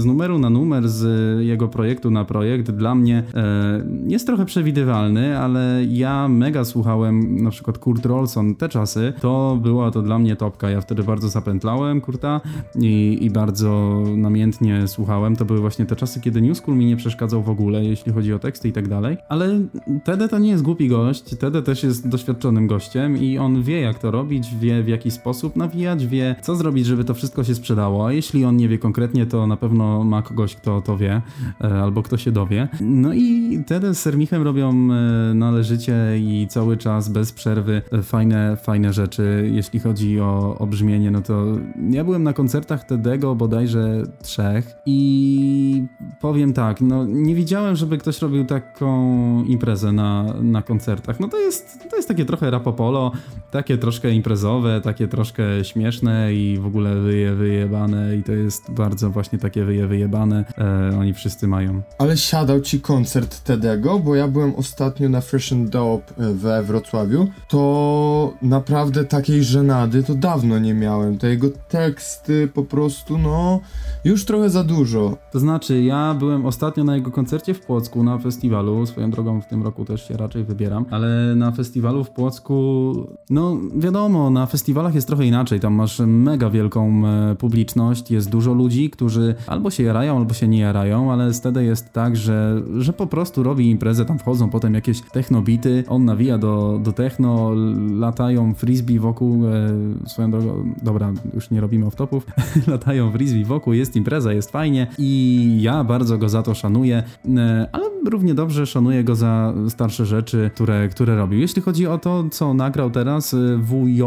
z numeru na numer, z jego projektu na projekt dla mnie e, jest trochę przewidywalny, ale ja mega słuchałem na przykład Kurt Rolson te czasy, to była to dla mnie topka, ja wtedy bardzo zapętlałem Kurta i, i bardzo namiętnie słuchałem, to były właśnie te czasy, kiedy New School mi nie przeszkadzał w ogóle, jeśli chodzi o teksty i tak dalej, ale Tede to nie jest głupi gość, Tede też jest doświadczonym gościem i on wie jak to robić, wie w jaki sposób nawijać, wie co zrobić, żeby to wszystko się sprzedało, a jeśli on nie wie konkretnie, to na pewno ma kogoś, kto to wie, e, albo kto się dowie. No i Tede z Sermichem robią e, należycie i cały czas bez przerwy fajne, fajne rzeczy, jeśli chodzi o, o brzmienie, no to ja byłem na koncertach Tedego bodajże trzech i powiem tak, no nie widziałem, żeby ktoś robił taką imprezę na, na koncertach. No to jest, to jest takie trochę rapopolo, takie troszkę imprezowe, takie troszkę śmieszne i w ogóle wyje, wyjebane i to jest bardzo właśnie takie wyje, wyjebane. E, oni wszyscy mają. Ale siadał ci koncert Tedego, bo ja byłem ostatnio na Fresh and Dope e, we Wrocławiu, to naprawdę takiej żenady to dawno nie miałem. Te jego teksty po prostu, no, już trochę za dużo. To znaczy, ja byłem ostatnio na jego koncercie w Płocku na festiwalu, swoją drogą w tym roku też się raczej ale na festiwalu festiwalu w Płocku, no wiadomo, na festiwalach jest trochę inaczej, tam masz mega wielką e, publiczność, jest dużo ludzi, którzy albo się jarają, albo się nie jarają, ale wtedy jest tak, że, że po prostu robi imprezę, tam wchodzą potem jakieś technobity, on nawija do, do techno, latają frisbee wokół, e, swoją drogą, dobra, już nie robimy off-topów, latają frisbee wokół, jest impreza, jest fajnie i ja bardzo go za to szanuję, e, ale równie dobrze szanuję go za starsze rzeczy, które, które robił. Jeśli chodzi o to, co nagrał teraz, y, WJ,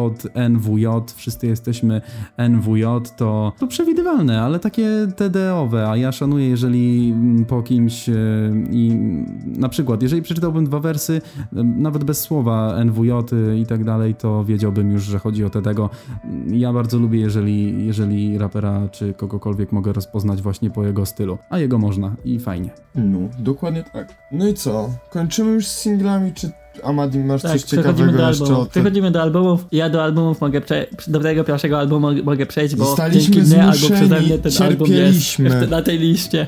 NWJ, wszyscy jesteśmy NWJ, to, to przewidywalne, ale takie TD-owe, a ja szanuję, jeżeli mm, po kimś y, i na przykład, jeżeli przeczytałbym dwa wersy, y, nawet bez słowa NWJ i tak dalej, to wiedziałbym już, że chodzi o TD-go. Ja bardzo lubię, jeżeli, jeżeli rapera czy kogokolwiek mogę rozpoznać właśnie po jego stylu, a jego można i fajnie. No, dokładnie tak. No i co? Kończymy już z singlami, czy Amadi masz Tak, coś przechodzimy ciekawego do jeszcze o? Przechodzimy do albumów. Ja do albumów mogę przejść. Do tego pierwszego albumu mogę przejść, bo Zostaliśmy dzięki mnie albo przeze mnie ten album jest na tej liście.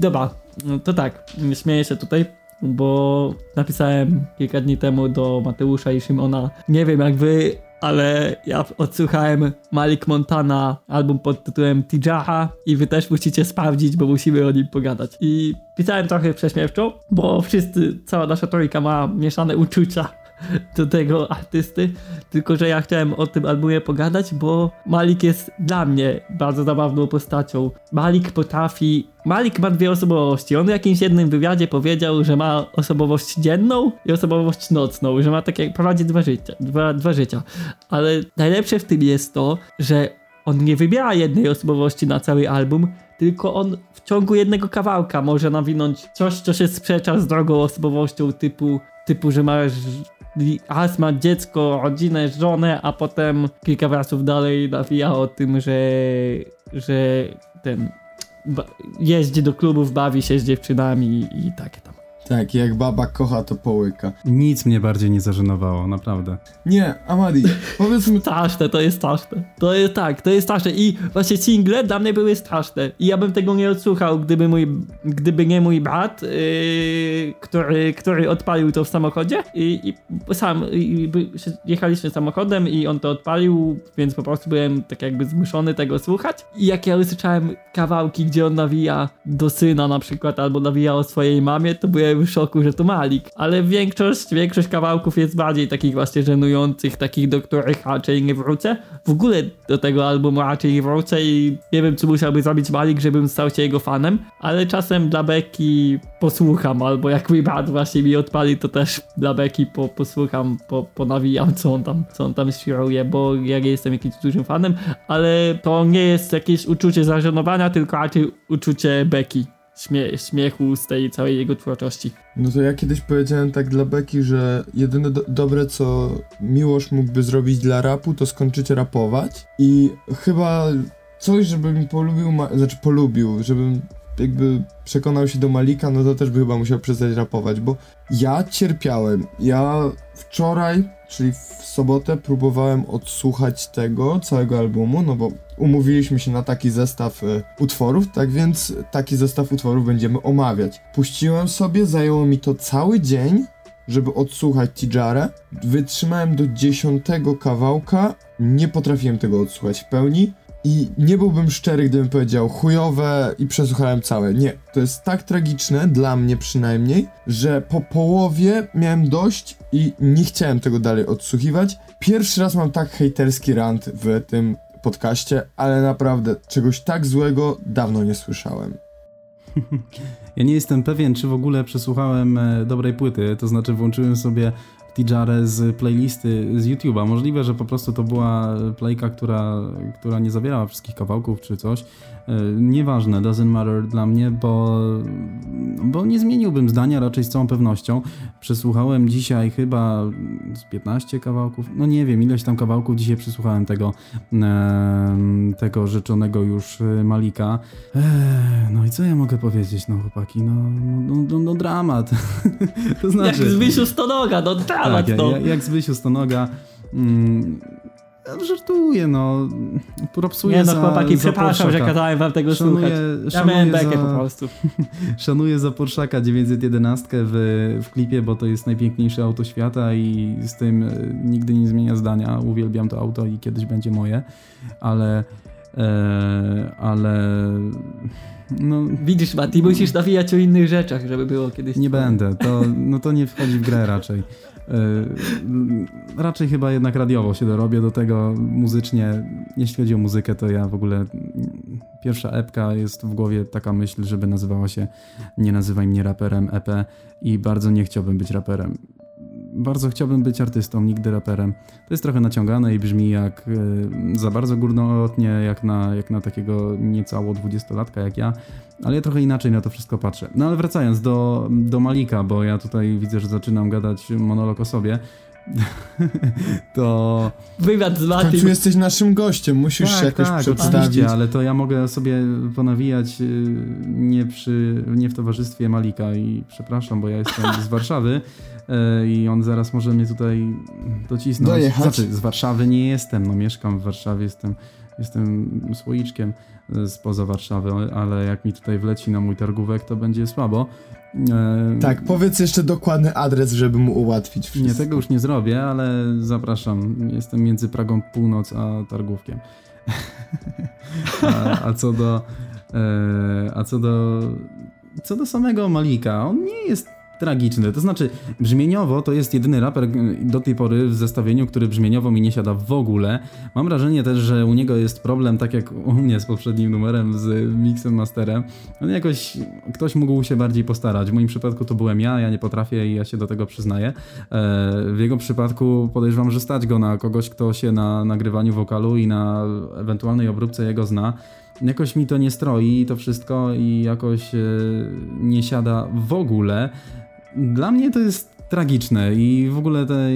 Dobra, no to tak. Śmieję się tutaj, bo napisałem kilka dni temu do Mateusza i Szymona. Nie wiem jak wy, ale ja odsłuchałem Malik Montana album pod tytułem Tijaha i wy też musicie sprawdzić, bo musimy o nim pogadać. I pisałem trochę prześmiewczo, bo wszyscy, cała nasza trójka ma mieszane uczucia do tego artysty, tylko że ja chciałem o tym albumie pogadać, bo Malik jest dla mnie bardzo zabawną postacią. Malik potrafi. Malik ma dwie osobowości. On w jakimś jednym wywiadzie powiedział, że ma osobowość dzienną i osobowość nocną, że ma takie, prowadzi dwa życia, dwa, dwa życia. Ale najlepsze w tym jest to, że on nie wybiera jednej osobowości na cały album, tylko on w ciągu jednego kawałka może nawinąć coś, co się sprzecza z drugą osobowością typu, typu że masz As ma dziecko, rodzinę, żonę, a potem kilka wersów dalej nawija o tym, że, że ten jeździ do klubów, bawi się z dziewczynami i, tam. Tak, jak baba kocha, to połyka. Nic mnie bardziej nie zażenowało, naprawdę. Nie, Amadi, powiedzmy Straszne, to jest straszne. To jest tak, to jest straszne. I właśnie single dla mnie były straszne. I ja bym tego nie odsłuchał, gdyby mój, gdyby nie mój brat, yy, który, który odpalił to w samochodzie. I, i sam i, jechaliśmy samochodem i on to odpalił, więc po prostu byłem tak jakby zmuszony tego słuchać. I jak ja usłyszałem kawałki, gdzie on nawija do syna na przykład, albo nawija o swojej mamie, to byłem w szoku, że to Malik. Ale większość, większość kawałków jest bardziej takich właśnie żenujących, takich, do których raczej nie wrócę. W ogóle do tego albumu raczej nie wrócę i nie wiem, co musiałby zrobić Malik, żebym stał się jego fanem, ale czasem dla Beki posłucham, albo jak mój brat właśnie mi odpali, to też dla Beki po, posłucham, po, ponawijam, co on tam, co on tam świruje, bo ja nie jestem jakimś dużym fanem, ale to nie jest jakieś uczucie zażenowania, tylko raczej uczucie Beki. Śmie śmiechu z tej całej jego twórczości. No to ja kiedyś powiedziałem tak dla Beki, że jedyne do dobre, co Miłosz mógłby zrobić dla rapu, to skończyć rapować. I chyba coś, żeby mi polubił, znaczy polubił, żebym jakby przekonał się do Malika, no to też by chyba musiał przestać rapować, bo ja cierpiałem. Ja wczoraj, czyli w sobotę, próbowałem odsłuchać tego całego albumu, no bo umówiliśmy się na taki zestaw e, utworów, tak więc taki zestaw utworów będziemy omawiać. Puściłem sobie, zajęło mi to cały dzień, żeby odsłuchać Tijarę. Wytrzymałem do dziesiątego kawałka, nie potrafiłem tego odsłuchać w pełni. I nie byłbym szczery, gdybym powiedział chujowe i przesłuchałem całe. Nie, to jest tak tragiczne, dla mnie przynajmniej, że po połowie miałem dość i nie chciałem tego dalej odsłuchiwać. Pierwszy raz mam tak hejterski rant w tym podcaście, ale naprawdę czegoś tak złego dawno nie słyszałem. Ja nie jestem pewien, czy w ogóle przesłuchałem e, dobrej płyty, to znaczy włączyłem sobie Tijarę z playlisty z YouTube'a. Możliwe, że po prostu to była playka, która, która nie zawierała wszystkich kawałków czy coś. E, Nieważne, doesn't matter dla mnie, bo, bo nie zmieniłbym zdania raczej z całą pewnością. Przesłuchałem dzisiaj chyba z 15 kawałków, no nie wiem, ileś tam kawałków dzisiaj przesłuchałem tego, tego rzeczonego już e, Malika. No i co ja mogę powiedzieć, no chłopaki, no, no, no, no, no dramat. to znaczy... Jak z Wysiu Stonoga, no dramat Tak, to. jak, jak z Wysiu Stonoga. Mm, żartuję, no. Propsuję Nie no za, chłopaki, za przepraszam, że Porszaka. kazałem wam tego Szanuję- słuchać. Ja miałem bekę za- po prostu. Szanuję za Porszaka 911 w, w klipie, bo to jest najpiękniejsze auto świata i z tym e, nigdy nie zmienia zdania. Uwielbiam to auto i kiedyś będzie moje, ale... E, ale... No, Widzisz, Mati, musisz nawijać o innych rzeczach, żeby było kiedyś... nie będę. To, no to nie wchodzi w grę raczej. E, raczej chyba jednak radiowo się dorobię do tego muzycznie. Jeśli chodzi o muzykę, to ja w ogóle pierwsza epka jest w głowie taka myśl, żeby nazywała się Nie nazywaj mnie raperem EP i bardzo nie chciałbym być raperem. Bardzo chciałbym być artystą, nigdy raperem. To jest trochę naciągane i brzmi jak e, za bardzo górnolotnie, jak na, jak na takiego niecało dwudziestolatka jak ja, ale ja trochę inaczej na to wszystko patrzę. No ale wracając do, do Malika, bo ja tutaj widzę, że zaczynam gadać monolog o sobie, to... Wywiad z W Mati. końcu jesteś naszym gościem, musisz się jakoś przedstawić. Tak, Oczywiście, ale to ja mogę sobie ponawijać y, nie, przy, nie w towarzystwie Malika i przepraszam, bo ja jestem z Warszawy i on zaraz może mnie tutaj docisnąć. Dojechać. Znaczy, z Warszawy nie jestem, no mieszkam w Warszawie, jestem, jestem słoiczkiem y, spoza Warszawy, ale jak mi tutaj wleci na mój targówek, to będzie słabo. E, Tak, powiedz jeszcze dokładny adres, żeby mu ułatwić Nie, wszystko. tego już nie zrobię, ale zapraszam. Jestem między Pragą Północ a Targówkiem. a, a co do. E, a co do. Co do samego Malika, on nie jest tragiczny. To znaczy, brzmieniowo to jest jedyny raper e, do tej pory w zestawieniu, który brzmieniowo mi nie siada w ogóle. Mam wrażenie też, że u niego jest problem, tak jak u mnie z poprzednim numerem, z mixem masterem. On jakoś, ktoś mógł się bardziej postarać. W moim przypadku to byłem ja, ja nie potrafię i ja się do tego przyznaję. E, w jego przypadku podejrzewam, że stać go na kogoś, kto się na nagrywaniu wokalu i na ewentualnej obróbce jego zna. Jakoś mi to nie stroi to wszystko i jakoś e, nie siada w ogóle. Dla mnie to jest tragiczne i w ogóle te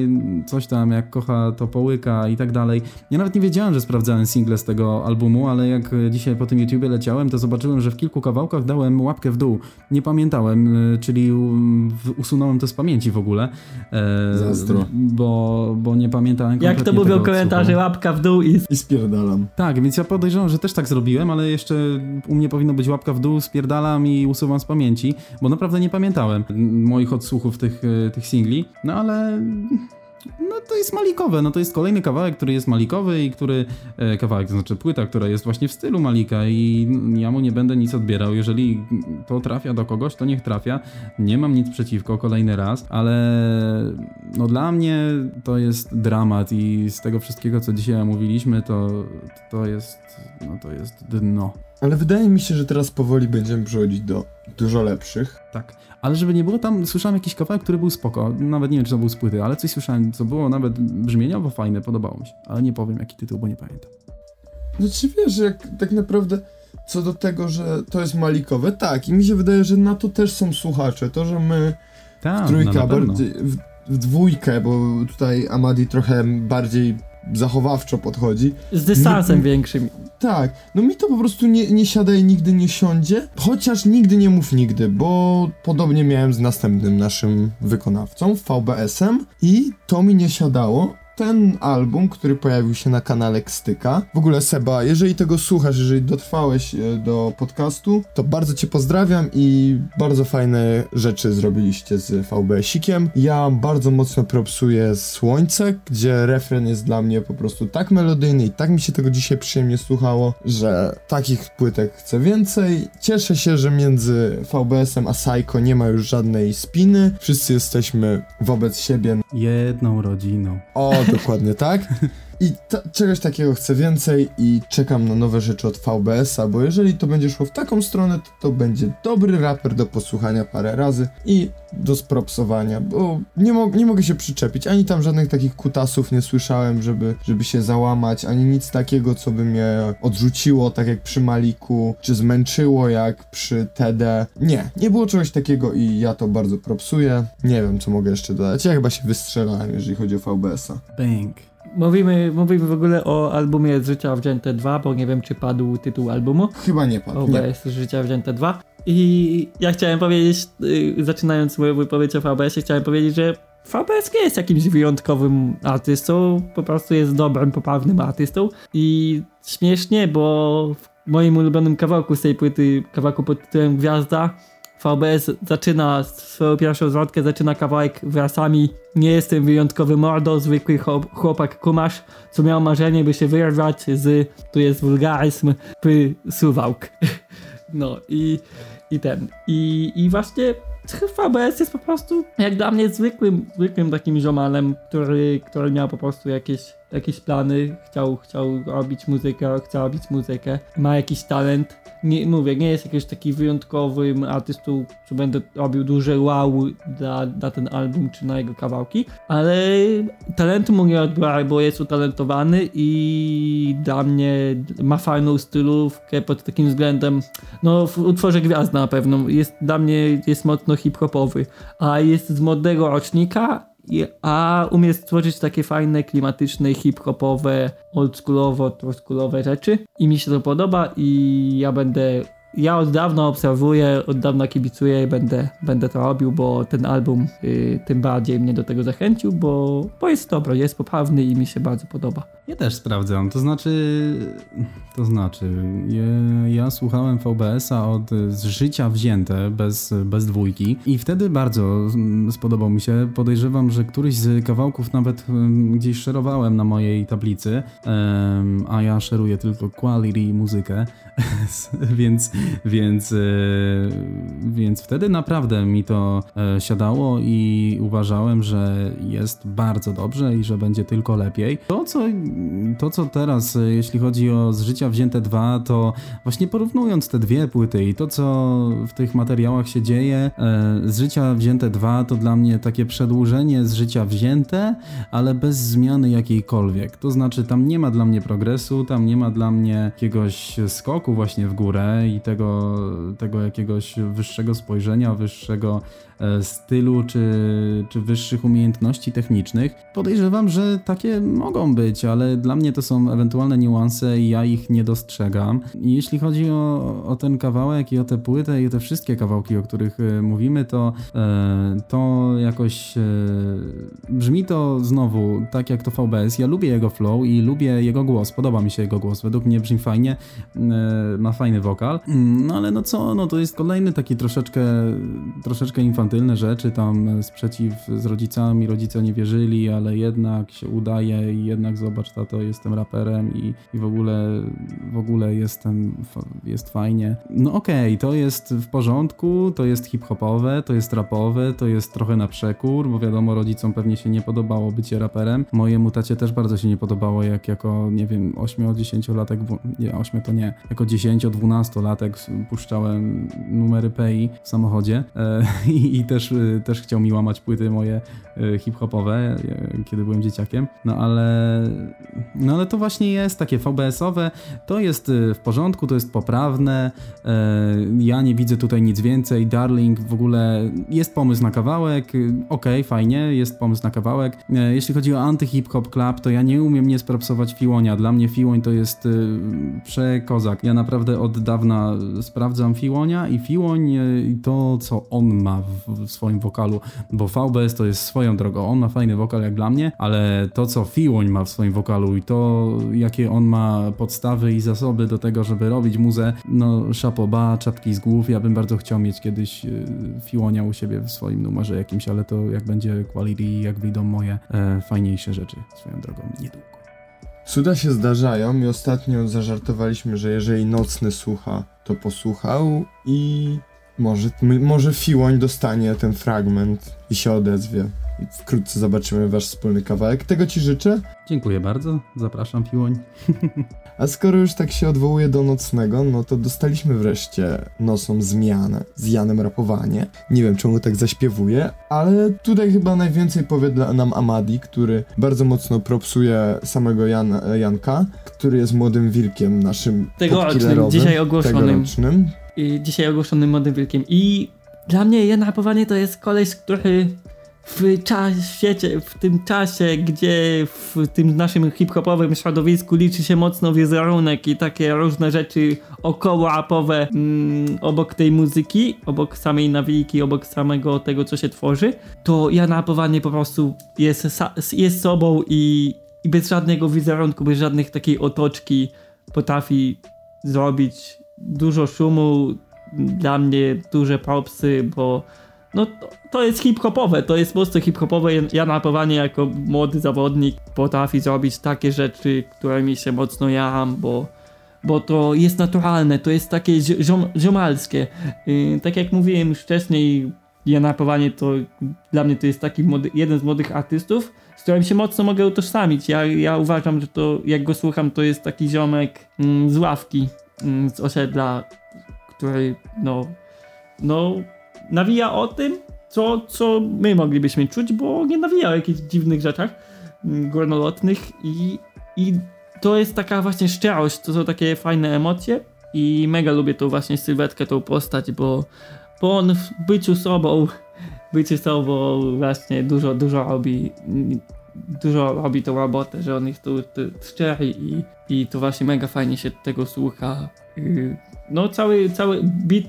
coś tam jak kocha to połyka i tak dalej. Ja nawet nie wiedziałem, że sprawdzałem single z tego albumu, ale jak dzisiaj po tym YouTubie leciałem, to zobaczyłem, że w kilku kawałkach dałem łapkę w dół. Nie pamiętałem, y, czyli usunąłem to z pamięci w ogóle. E, Zazdro. Bo, bo nie pamiętałem Jak to mówią tego komentarze, odsłuchu. łapka w dół i... I spierdalam. Tak, więc ja podejrzewam, że też tak zrobiłem, ale jeszcze u mnie powinno być łapka w dół, spierdalam i usuwam z pamięci, bo naprawdę nie pamiętałem moich odsłuchów tych, e, tych singli, no ale no to jest malikowe, no to jest kolejny kawałek, który jest malikowy i który, e, kawałek, to znaczy płyta, która jest właśnie w stylu Malika i ja mu nie będę nic odbierał, jeżeli to trafia do kogoś, to niech trafia, nie mam nic przeciwko, kolejny raz, ale no dla mnie to jest dramat i z tego wszystkiego, co dzisiaj mówiliśmy, to, to jest, no to jest dno. Ale wydaje mi się, że teraz powoli będziemy przechodzić do dużo lepszych. Tak, ale żeby nie było tam, słyszałem jakiś kawałek, który był spoko, nawet nie wiem, czy to był z płyty, ale coś słyszałem, co było nawet brzmieniowo fajne, podobało mi się, ale nie powiem jaki tytuł, bo nie pamiętam. Znaczy wiesz, jak tak naprawdę co do tego, że to jest malikowe, tak, i mi się wydaje, że na to też są słuchacze. To, że my Tak, w trójkę, no, w, w dwójkę, bo tutaj Amadi trochę bardziej zachowawczo podchodzi. Z dystansem Nie- większym. Tak, no mi to po prostu nie, nie siada i nigdy nie siądzie, chociaż nigdy nie mów nigdy, bo podobnie miałem z następnym naszym wykonawcą, VBS-em i to mi nie siadało. Ten album, który pojawił się na kanale Kstyka. W ogóle Seba, jeżeli tego słuchasz, jeżeli dotrwałeś e, do podcastu, to bardzo cię pozdrawiam i bardzo fajne rzeczy zrobiliście z VBS-ikiem. Ja bardzo mocno propsuję Słońce, gdzie refren jest dla mnie po prostu tak melodyjny i tak mi się tego dzisiaj przyjemnie słuchało, że takich płytek chcę więcej. Cieszę się, że między VBS-em a Psycho nie ma już żadnej spiny. Wszyscy jesteśmy wobec siebie Jedną rodziną. o, dokładnie tak. I ta, czegoś takiego chcę więcej i czekam na nowe rzeczy od VBS-a, bo jeżeli to będzie szło w taką stronę, to to będzie dobry raper do posłuchania parę razy i do spropsowania, bo nie, mo- nie mogę się przyczepić, ani tam żadnych takich kutasów nie słyszałem, żeby, żeby się załamać, ani nic takiego, co by mnie odrzuciło, tak jak przy Maliku, czy zmęczyło jak przy TD. Nie, nie było czegoś takiego i ja to bardzo propsuję. Nie wiem, co mogę jeszcze dodać. Ja chyba się wystrzelałem, jeżeli chodzi o VBS-a. Bang. Mówimy, mówimy w ogóle o albumie z Życia Wzięte 2, bo nie wiem, czy padł tytuł albumu. Chyba nie padł. Nie. OBS z Życia Wzięte 2. I ja chciałem powiedzieć, y, zaczynając moją wypowiedź o VBS-ie, chciałem powiedzieć, że VBS nie jest jakimś wyjątkowym artystą, po prostu jest dobrym, poprawnym artystą i śmiesznie, bo w moim ulubionym kawałku z tej płyty, kawałku pod tytułem Gwiazda, VBS zaczyna swoją pierwszą zwrotkę, zaczyna kawałek wrasami Nie jestem wyjątkowy mordo, zwykły chłop, chłopak kumasz, co miał marzenie, by się wyrwać z, tu jest wulgaryzm, py suwałk. No i, i ten. I, I właśnie VBS jest po prostu jak dla mnie zwykłym, zwykłym takim ziomalem, który, który miał po prostu jakieś, jakieś plany, chciał, chciał robić muzykę, chciał robić muzykę, ma jakiś talent. Nie, mówię, nie jest jakiś taki wyjątkowym artystą, czy będę robił duże wow dla, dla ten album, czy na jego kawałki, ale talentu mu nie odbiorę, bo jest utalentowany i dla mnie ma fajną stylówkę pod takim względem, no w utworze Gwiazda na pewno, jest dla mnie jest mocno hip-hopowy, a jest z młodego rocznika, a umie stworzyć takie fajne, klimatyczne, hip-hopowe, oldschoolowo, oldschoolowe rzeczy i mi się to podoba i ja będę ja od dawna obserwuję, od dawna kibicuję i będę, będę to robił, bo ten album y, tym bardziej mnie do tego zachęcił, bo, bo jest dobry, jest poprawny i mi się bardzo podoba. Ja też sprawdzam, to znaczy, to znaczy, ja, ja słuchałem VBS-a od z życia wzięte, bez, bez dwójki i wtedy bardzo mm, spodobał mi się. Podejrzewam, że któryś z kawałków nawet mm, gdzieś szerowałem na mojej tablicy, em, a ja szeruję tylko quality muzykę, więc, więc, e, więc wtedy naprawdę mi to e, siadało i uważałem, że jest bardzo dobrze i że będzie tylko lepiej. To, co, to, co teraz, e, jeśli chodzi o z życia wzięte dwa, to właśnie porównując te dwie płyty i to, co w tych materiałach się dzieje, e, z życia wzięte dwa to dla mnie takie przedłużenie z życia wzięte, ale bez zmiany jakiejkolwiek. To znaczy, tam nie ma dla mnie progresu, tam nie ma dla mnie jakiegoś skoku właśnie w górę i tego, tego jakiegoś wyższego spojrzenia, wyższego stylu czy, czy wyższych umiejętności technicznych. Podejrzewam, że takie mogą być, ale dla mnie to są ewentualne niuanse i ja ich nie dostrzegam. Jeśli chodzi o, o ten kawałek i o tę płytę i o te wszystkie kawałki, o których e, mówimy, to, e, to jakoś e, brzmi to znowu tak jak to VBS. Ja lubię jego flow i lubię jego głos, podoba mi się jego głos. Według mnie brzmi fajnie, e, ma fajny wokal. Mm, No ale no co, no to jest kolejny taki troszeczkę, troszeczkę infantylne rzeczy, tam sprzeciw z rodzicami, rodzice nie wierzyli, ale jednak się udaje i jednak zobacz, tato, jestem raperem i, i w ogóle, w ogóle jestem, jest fajnie. No okej, to jest w porządku, to jest hip-hopowe, to jest rapowe, to jest trochę na przekór, bo wiadomo, rodzicom pewnie się nie podobało bycie raperem. Mojemu tacie też bardzo się nie podobało, jak jako, nie wiem, 8-10-latek, w- nie, 8 to nie, jako 10-12-latek puszczałem numery PEI w samochodzie e, i, i też, e, też chciał mi łamać płyty moje e, hip-hopowe, e, kiedy byłem dzieciakiem. No ale, no ale to właśnie jest takie VBS-owe, to jest w porządku, to jest poprawne, ja nie widzę tutaj nic więcej, Darling w ogóle jest pomysł na kawałek, okej, fajnie, jest pomysł na kawałek. Jeśli chodzi o anty-hip-hop club, to ja nie umiem nie spropsować Fiłonia, dla mnie Fiłoń to jest przekozak. Ja naprawdę od dawna sprawdzam Fiłonia i Fiłoń to, co on ma w, w swoim wokalu, bo VBS to jest swoją drogą, on ma fajny wokal jak dla mnie, ale to, co Fiłoń ma w swoim wokalu i to, jakie on ma podstawy i zasoby do tego, żeby robić muzę, no szapoba, czapki z głów, ja bym bardzo chciał mieć kiedyś e, Fiłonia u siebie w swoim numerze jakimś, ale to jak będzie quality, jak wyjdą moje e, fajniejsze rzeczy swoją drogą niedługo. Cuda się zdarzają i ostatnio zażartowaliśmy, że jeżeli nocny słucha, to posłuchał i może, może Fiłoń dostanie ten fragment i się odezwie. I wkrótce zobaczymy wasz wspólny kawałek. Tego ci życzę. Dziękuję bardzo, zapraszam Fiłoń. A skoro już tak się odwołuje do nocnego, no to dostaliśmy wreszcie nocą zmianę z Janem Rapowanie. Nie wiem czemu tak zaśpiewuje, ale tutaj chyba najwięcej powie nam Amadi, który bardzo mocno propsuje samego Jan, Janka, który jest młodym wilkiem naszym Tegorocznym, dzisiaj ogłoszonym. tegorocznym. Dzisiaj ogłoszonym młodym wilkiem. I dla mnie Jan Rapowanie to jest koleś, który w czasie, w tym czasie, gdzie w tym naszym hip-hopowym środowisku liczy się mocno wizerunek i takie różne rzeczy około rapowe mm, obok tej muzyki, obok samej nawijki, obok samego tego, co się tworzy, to ja napowanie po prostu jest, jest sobą i, i bez żadnego wizerunku, bez żadnych takiej otoczki potrafi zrobić dużo szumu, dla mnie duże propsy, bo no to, jest hip-hopowe, to jest mocno hip-hopowe. Ja napowanie jako młody zawodnik potrafi zrobić takie rzeczy, którymi się mocno jam, bo, bo to jest naturalne, to jest takie ziom, ziomalskie. Yy, tak jak mówiłem już wcześniej, ja napowanie to dla mnie to jest taki młody, jeden z młodych artystów, z którym się mocno mogę utożsamić. Ja, ja uważam, że to jak go słucham, to jest taki ziomek mm, z ławki, z osiedla, który no, no nawija o tym, co, co my moglibyśmy czuć, bo nie nawija o jakichś dziwnych rzeczach mm, górnolotnych i, i to jest taka właśnie szczerość, to są takie fajne emocje i mega lubię tą właśnie sylwetkę, tą postać, bo, bo on w byciu sobą, byciu sobą właśnie dużo, dużo robi, dużo robi tą robotę, że on jest tu, tu i, i to właśnie mega fajnie się tego słucha. Y, no cały, cały bit,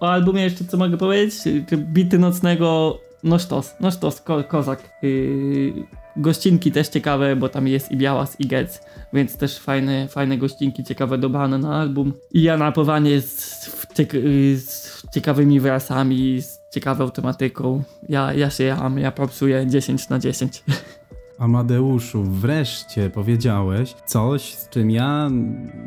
o albumie jeszcze co mogę powiedzieć, bity nocnego, no sztos, no sztos, ko, kozak. Yy, gościnki też ciekawe, bo tam jest i Białas i Getz, więc też fajne, fajne gościnki, ciekawe dobrane na album. I ja napowanie z, ciek z ciekawymi wrasami, z ciekawą tematyką. Ja, ja się jam, ja popsuję 10 na 10. Amadeuszu, wreszcie powiedziałeś coś, z czym ja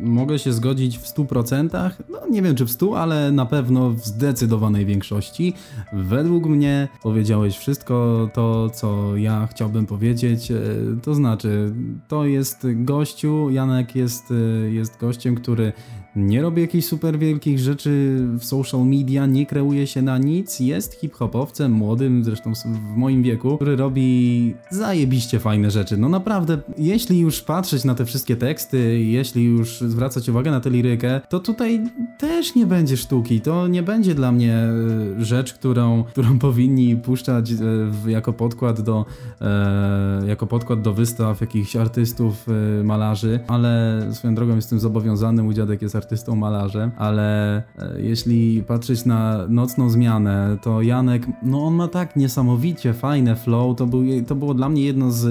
mogę się zgodzić w 100%. No nie wiem czy w 100, ale na pewno w zdecydowanej większości. Według mnie powiedziałeś wszystko to, co ja chciałbym powiedzieć. E, to znaczy, to jest gościu, Janek jest, e, jest gościem, który nie robi jakichś super wielkich rzeczy w social media, nie kreuje się na nic, jest hip-hopowcem młodym, zresztą w moim wieku, który robi zajebiście fajne rzeczy. No naprawdę, jeśli już patrzeć na te wszystkie teksty, jeśli już zwracać uwagę na tę lirykę, to tutaj też nie będzie sztuki. To nie będzie dla mnie e, rzecz, którą, którą powinni puszczać e, jako podkład do e, jako podkład do wystaw jakichś artystów, malarzy, ale swoją drogą jestem zobowiązany, mój dziadek jest artystą, malarzem, ale jeśli patrzeć na nocną zmianę, to Janek, no on ma tak niesamowicie fajne flow, to, był, to było dla mnie jedno z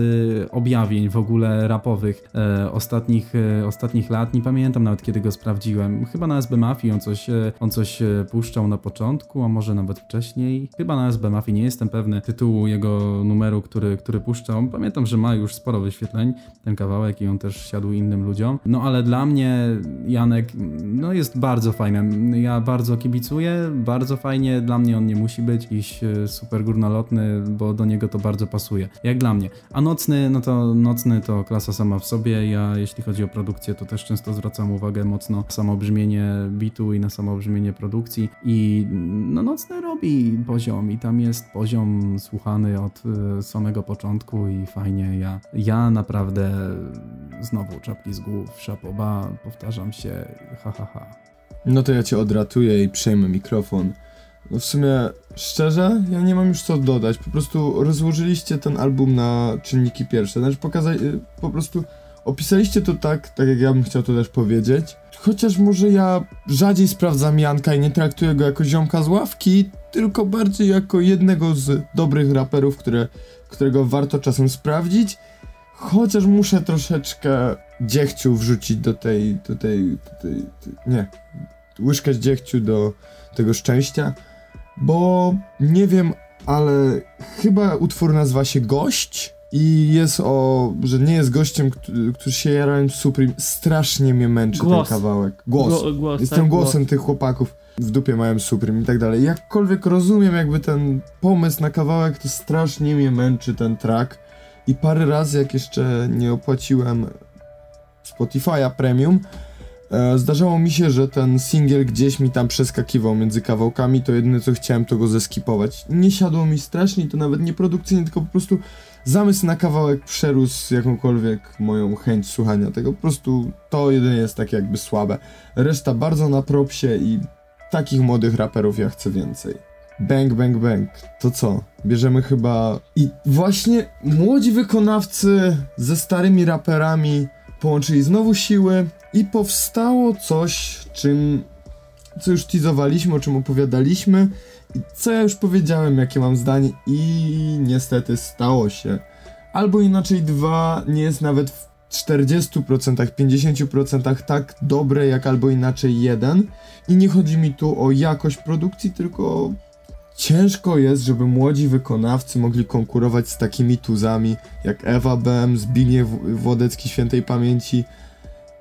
objawień w ogóle rapowych e, ostatnich, e, ostatnich lat. Nie pamiętam nawet kiedy go sprawdziłem. Chyba na SB Mafii on coś, e, on coś e, puszczał na początku, a może nawet wcześniej. Chyba na SB Mafii, nie jestem pewny tytułu jego numeru, który, który puszczał. Pamiętam, że ma już sporo wyświetleń ten kawałek i on też siadł innym ludziom. No ale dla mnie Janek no jest bardzo fajny. Ja bardzo kibicuję, bardzo fajnie. Dla mnie on nie musi być jakiś e, super górnolotny, bo do niego to bardzo pasuje. Jak dla mnie. A nocny, no to nocny to klasa sama w sobie. Ja jeśli chodzi o produkcję, to też często zwracam uwagę mocno na samo brzmienie bitu i na samo brzmienie produkcji. I no nocny robi poziom i tam jest poziom słuchany od y, samego początku i fajnie. Ja, ja naprawdę znowu czapki z głów, szapoba, powtarzam się, ha ha ha. No to ja cię odratuję i przejmę mikrofon. No w sumie, szczerze, ja nie mam już co dodać. Po prostu rozłożyliście ten album na czynniki pierwsze. Znaczy, pokazali, y, po prostu opisaliście to tak, tak jak ja bym chciał to też powiedzieć. Chociaż może ja rzadziej sprawdzam Janka i nie traktuję go jako ziomka z ławki, tylko bardziej jako jednego z dobrych raperów, które, którego warto czasem sprawdzić. Chociaż muszę troszeczkę dziechciu wrzucić do tej, do tej, do tej, nie, łyżkę dziechciu do tego szczęścia bo nie wiem, ale chyba utwór nazywa się Gość i jest o, że nie jest gościem, który się jarałem Supreme. Strasznie mnie męczy głos. ten kawałek. Głos. Go, głos Jestem tak, głosem głos. tych chłopaków. W dupie mają Supreme i tak dalej. Jakkolwiek rozumiem jakby ten pomysł na kawałek, to strasznie mnie męczy ten track. I parę razy, jak jeszcze nie opłaciłem Spotify'a Premium, E, zdarzało mi się, że ten singiel gdzieś mi tam przeskakiwał między kawałkami, to jedyne co chciałem to go zeskipować. Nie siadło mi strasznie, to nawet nie produkcyjnie, tylko po prostu zamysł na kawałek przerósł jakąkolwiek moją chęć słuchania tego. Po prostu to jedynie jest takie jakby słabe. Reszta bardzo na propsie i takich młodych raperów ja chcę więcej. Bang, bang, bang. To co? Bierzemy chyba. I właśnie młodzi wykonawcy ze starymi raperami połączyli znowu siły i powstało coś, czym. co już teasowaliśmy, o czym opowiadaliśmy. I co ja już powiedziałem, jakie mam zdanie, i niestety stało się. Albo inaczej, dwa nie jest nawet w 40%, 50% tak dobre, jak albo inaczej jeden. I nie chodzi mi tu o jakość produkcji, tylko ciężko jest, żeby młodzi wykonawcy mogli konkurować z takimi tuzami jak Ewa Bem, Zbigniew Wodecki Świętej Pamięci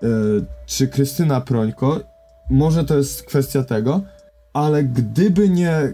yy, czy Krystyna Prońko. Może to jest kwestia tego, ale gdyby nie,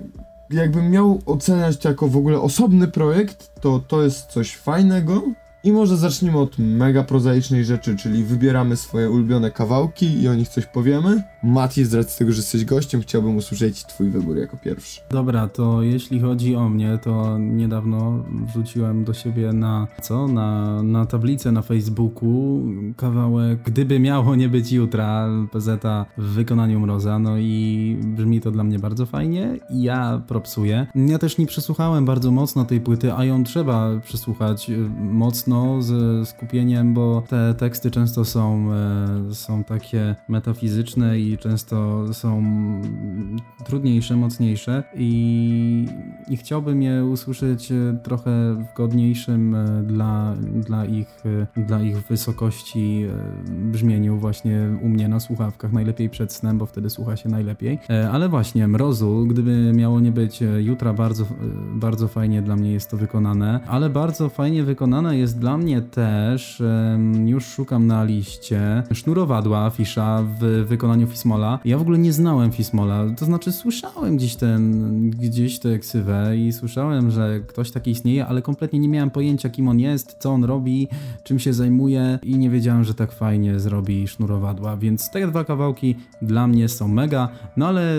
jakbym miał oceniać to jako w ogóle osobny projekt, to to jest coś fajnego, i może zacznijmy od mega prozaicznej rzeczy, czyli wybieramy swoje ulubione kawałki i o nich coś powiemy. Mati, z racji tego, że jesteś gościem, chciałbym usłyszeć twój wybór jako pierwszy. Dobra, to jeśli chodzi o mnie, to niedawno wrzuciłem do siebie na co? Na, na tablicę na Facebooku kawałek Gdyby miało nie być jutra PZ w wykonaniu Mroza, no i brzmi to dla mnie bardzo fajnie i ja propsuję. Ja też nie przesłuchałem bardzo mocno tej płyty, a ją trzeba przesłuchać y, mocno mocno z skupieniem, bo te teksty często są, e, są takie metafizyczne i często są trudniejsze, mocniejsze i, i chciałbym je usłyszeć e, trochę w godniejszym e, dla, dla, ich, dla ich wysokości brzmieniu właśnie u mnie na słuchawkach, najlepiej przed snem, bo wtedy słucha się najlepiej. Ale właśnie, Mrozu, gdyby miało nie być jutra, bardzo, bardzo fajnie dla mnie jest to wykonane, ale bardzo fajnie wykonane jest dla mnie też już szukam na liście sznurowadła Fisza w wykonaniu Fismola. Ja w ogóle nie znałem Fismola, to znaczy słyszałem gdzieś ten, gdzieś tę ksywę i słyszałem, że ktoś taki istnieje, ale kompletnie nie miałem pojęcia kim on jest, co on robi, czym się zajmuje i nie wiedziałem, że tak fajnie zrobi sznurowadła, więc te dwa kawałki dla mnie są mega, no ale,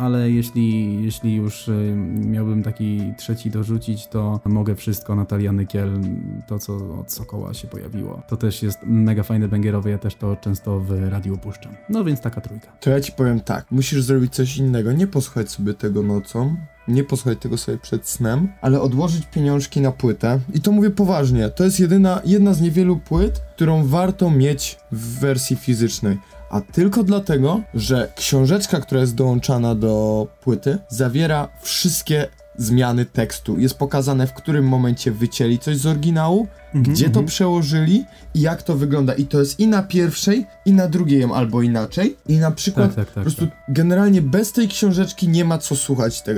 ale jeśli, jeśli już miałbym taki trzeci dorzucić, to mogę wszystko Natalia Nykiel, to co od Sokoła się pojawiło. To też jest mega fajne bęgierowe, ja też to często w radiu puszczam. No więc taka trójka. To ja ci powiem tak, musisz zrobić coś innego, nie posłuchać sobie tego nocą, nie posłuchać tego sobie przed snem, ale odłożyć pieniążki na płytę. I to mówię poważnie, to jest jedyna, jedna z niewielu płyt, którą warto mieć w wersji fizycznej. A tylko dlatego, że książeczka, która jest dołączana do płyty, zawiera wszystkie zmiany tekstu. Jest pokazane, w którym momencie wycięli coś z oryginału, mm -hmm, gdzie to mm -hmm. przełożyli i jak to wygląda. I to jest i na pierwszej, i na drugiej albo inaczej. I na przykład tak, tak, tak, po prostu tak. generalnie bez tej książeczki nie ma co słuchać te,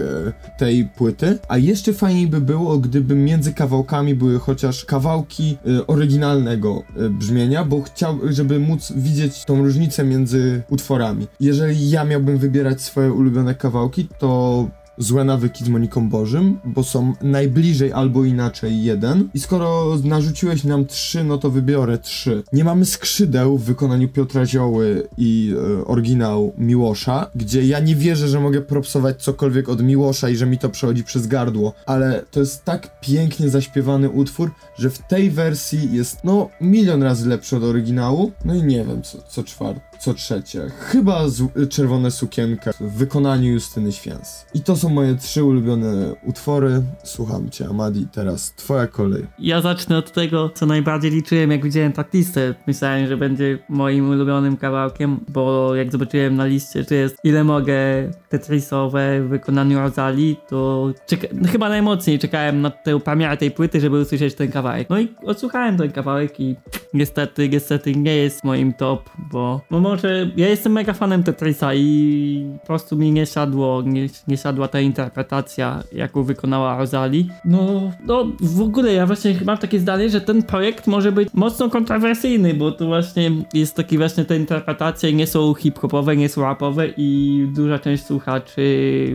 tej płyty. A jeszcze fajniej by było, gdyby między kawałkami były chociaż kawałki y, oryginalnego y, brzmienia, bo chciał, żeby móc widzieć tą różnicę między utworami. Jeżeli ja miałbym wybierać swoje ulubione kawałki, to złe nawyki z Moniką Bożym, bo są najbliżej albo inaczej jeden. I skoro narzuciłeś nam trzy, no to wybiorę trzy. Nie mamy skrzydeł w wykonaniu Piotra Zioły i e, oryginał Miłosza, gdzie ja nie wierzę, że mogę propsować cokolwiek od Miłosza i że mi to przechodzi przez gardło, ale to jest tak pięknie zaśpiewany utwór, że w tej wersji jest no milion razy lepszy od oryginału. No i nie wiem, co, co czwarte co trzecie. Chyba z, czerwone sukienka w wykonaniu Justyny Święs. I to są moje trzy ulubione utwory. Słucham cię, Amadi, teraz twoja kolej. Ja zacznę od tego, co najbardziej liczyłem, jak widziałem tak listę. Myślałem, że będzie moim ulubionym kawałkiem, bo jak zobaczyłem na liście, że jest ile mogę tetrisowe w wykonaniu Rozali, to czeka- no, chyba najmocniej czekałem na tę premierę tej płyty, żeby usłyszeć ten kawałek. No i odsłuchałem ten kawałek i niestety, niestety nie jest moim top, bo, bo może ja jestem mega fanem Tetrisa i po prostu mi nie siadło, nie, nie siadła ta interpretacja, jaką wykonała Rosali. No, no w ogóle ja właśnie mam takie zdanie, że ten projekt może być mocno kontrowersyjny, bo to właśnie jest taki właśnie te interpretacje nie są hip-hopowe, nie są rapowe i duża część słuchaczy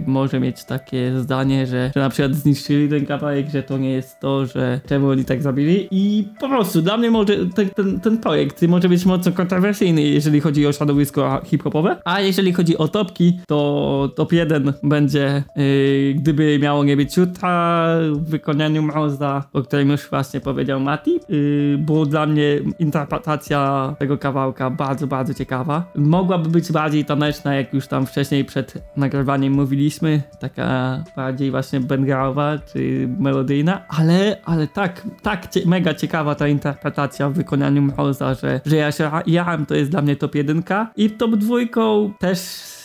może mieć takie zdanie, że, że na przykład zniszczyli ten kawałek, że to nie jest to, że czemu oni tak zabili i po prostu dla mnie może ten, ten, ten projekt może być mocno kontrowersyjny, jeżeli chodzi chodzi o środowisko hip-hopowe. A jeżeli chodzi o topki, to top 1 będzie yy, Gdyby miało nie być jutra w wykonaniu Mroza, o którym już właśnie powiedział Mati, yy, bo dla mnie interpretacja tego kawałka bardzo, bardzo ciekawa. Mogłaby być bardziej taneczna, jak już tam wcześniej przed nagrywaniem mówiliśmy, taka bardziej właśnie bengarowa czy melodyjna, ale, ale tak, tak cie, mega ciekawa ta interpretacja w wykonaniu Mroza, że, że ja się jacham, to jest dla mnie top 1 i top dwójką też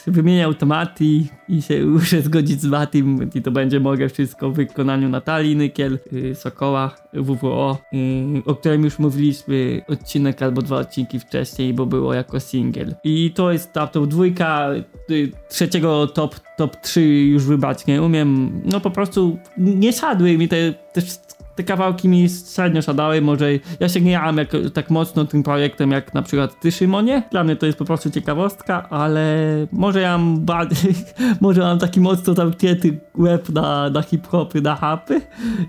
wymieniał to Mati i się muszę zgodzić z Matim i to będzie mogę wszystko w wykonaniu Natalii Nykiel, yy, Sokoła, WWO, yy, o którym już mówiliśmy odcinek albo dwa odcinki wcześniej, bo było jako single. I to jest ta top dwójka, yy, trzeciego top, top 3 już wybrać nie umiem, no po prostu nie siadły mi te, te te kawałki mi średnio siadały, może ja się nie jałam jak, tak mocno tym projektem jak na przykład ty Szymonie, dla mnie to jest po prostu ciekawostka, ale może ja mam bardziej, może mam taki mocno zamknięty łeb na, na hip-hopy, na hapy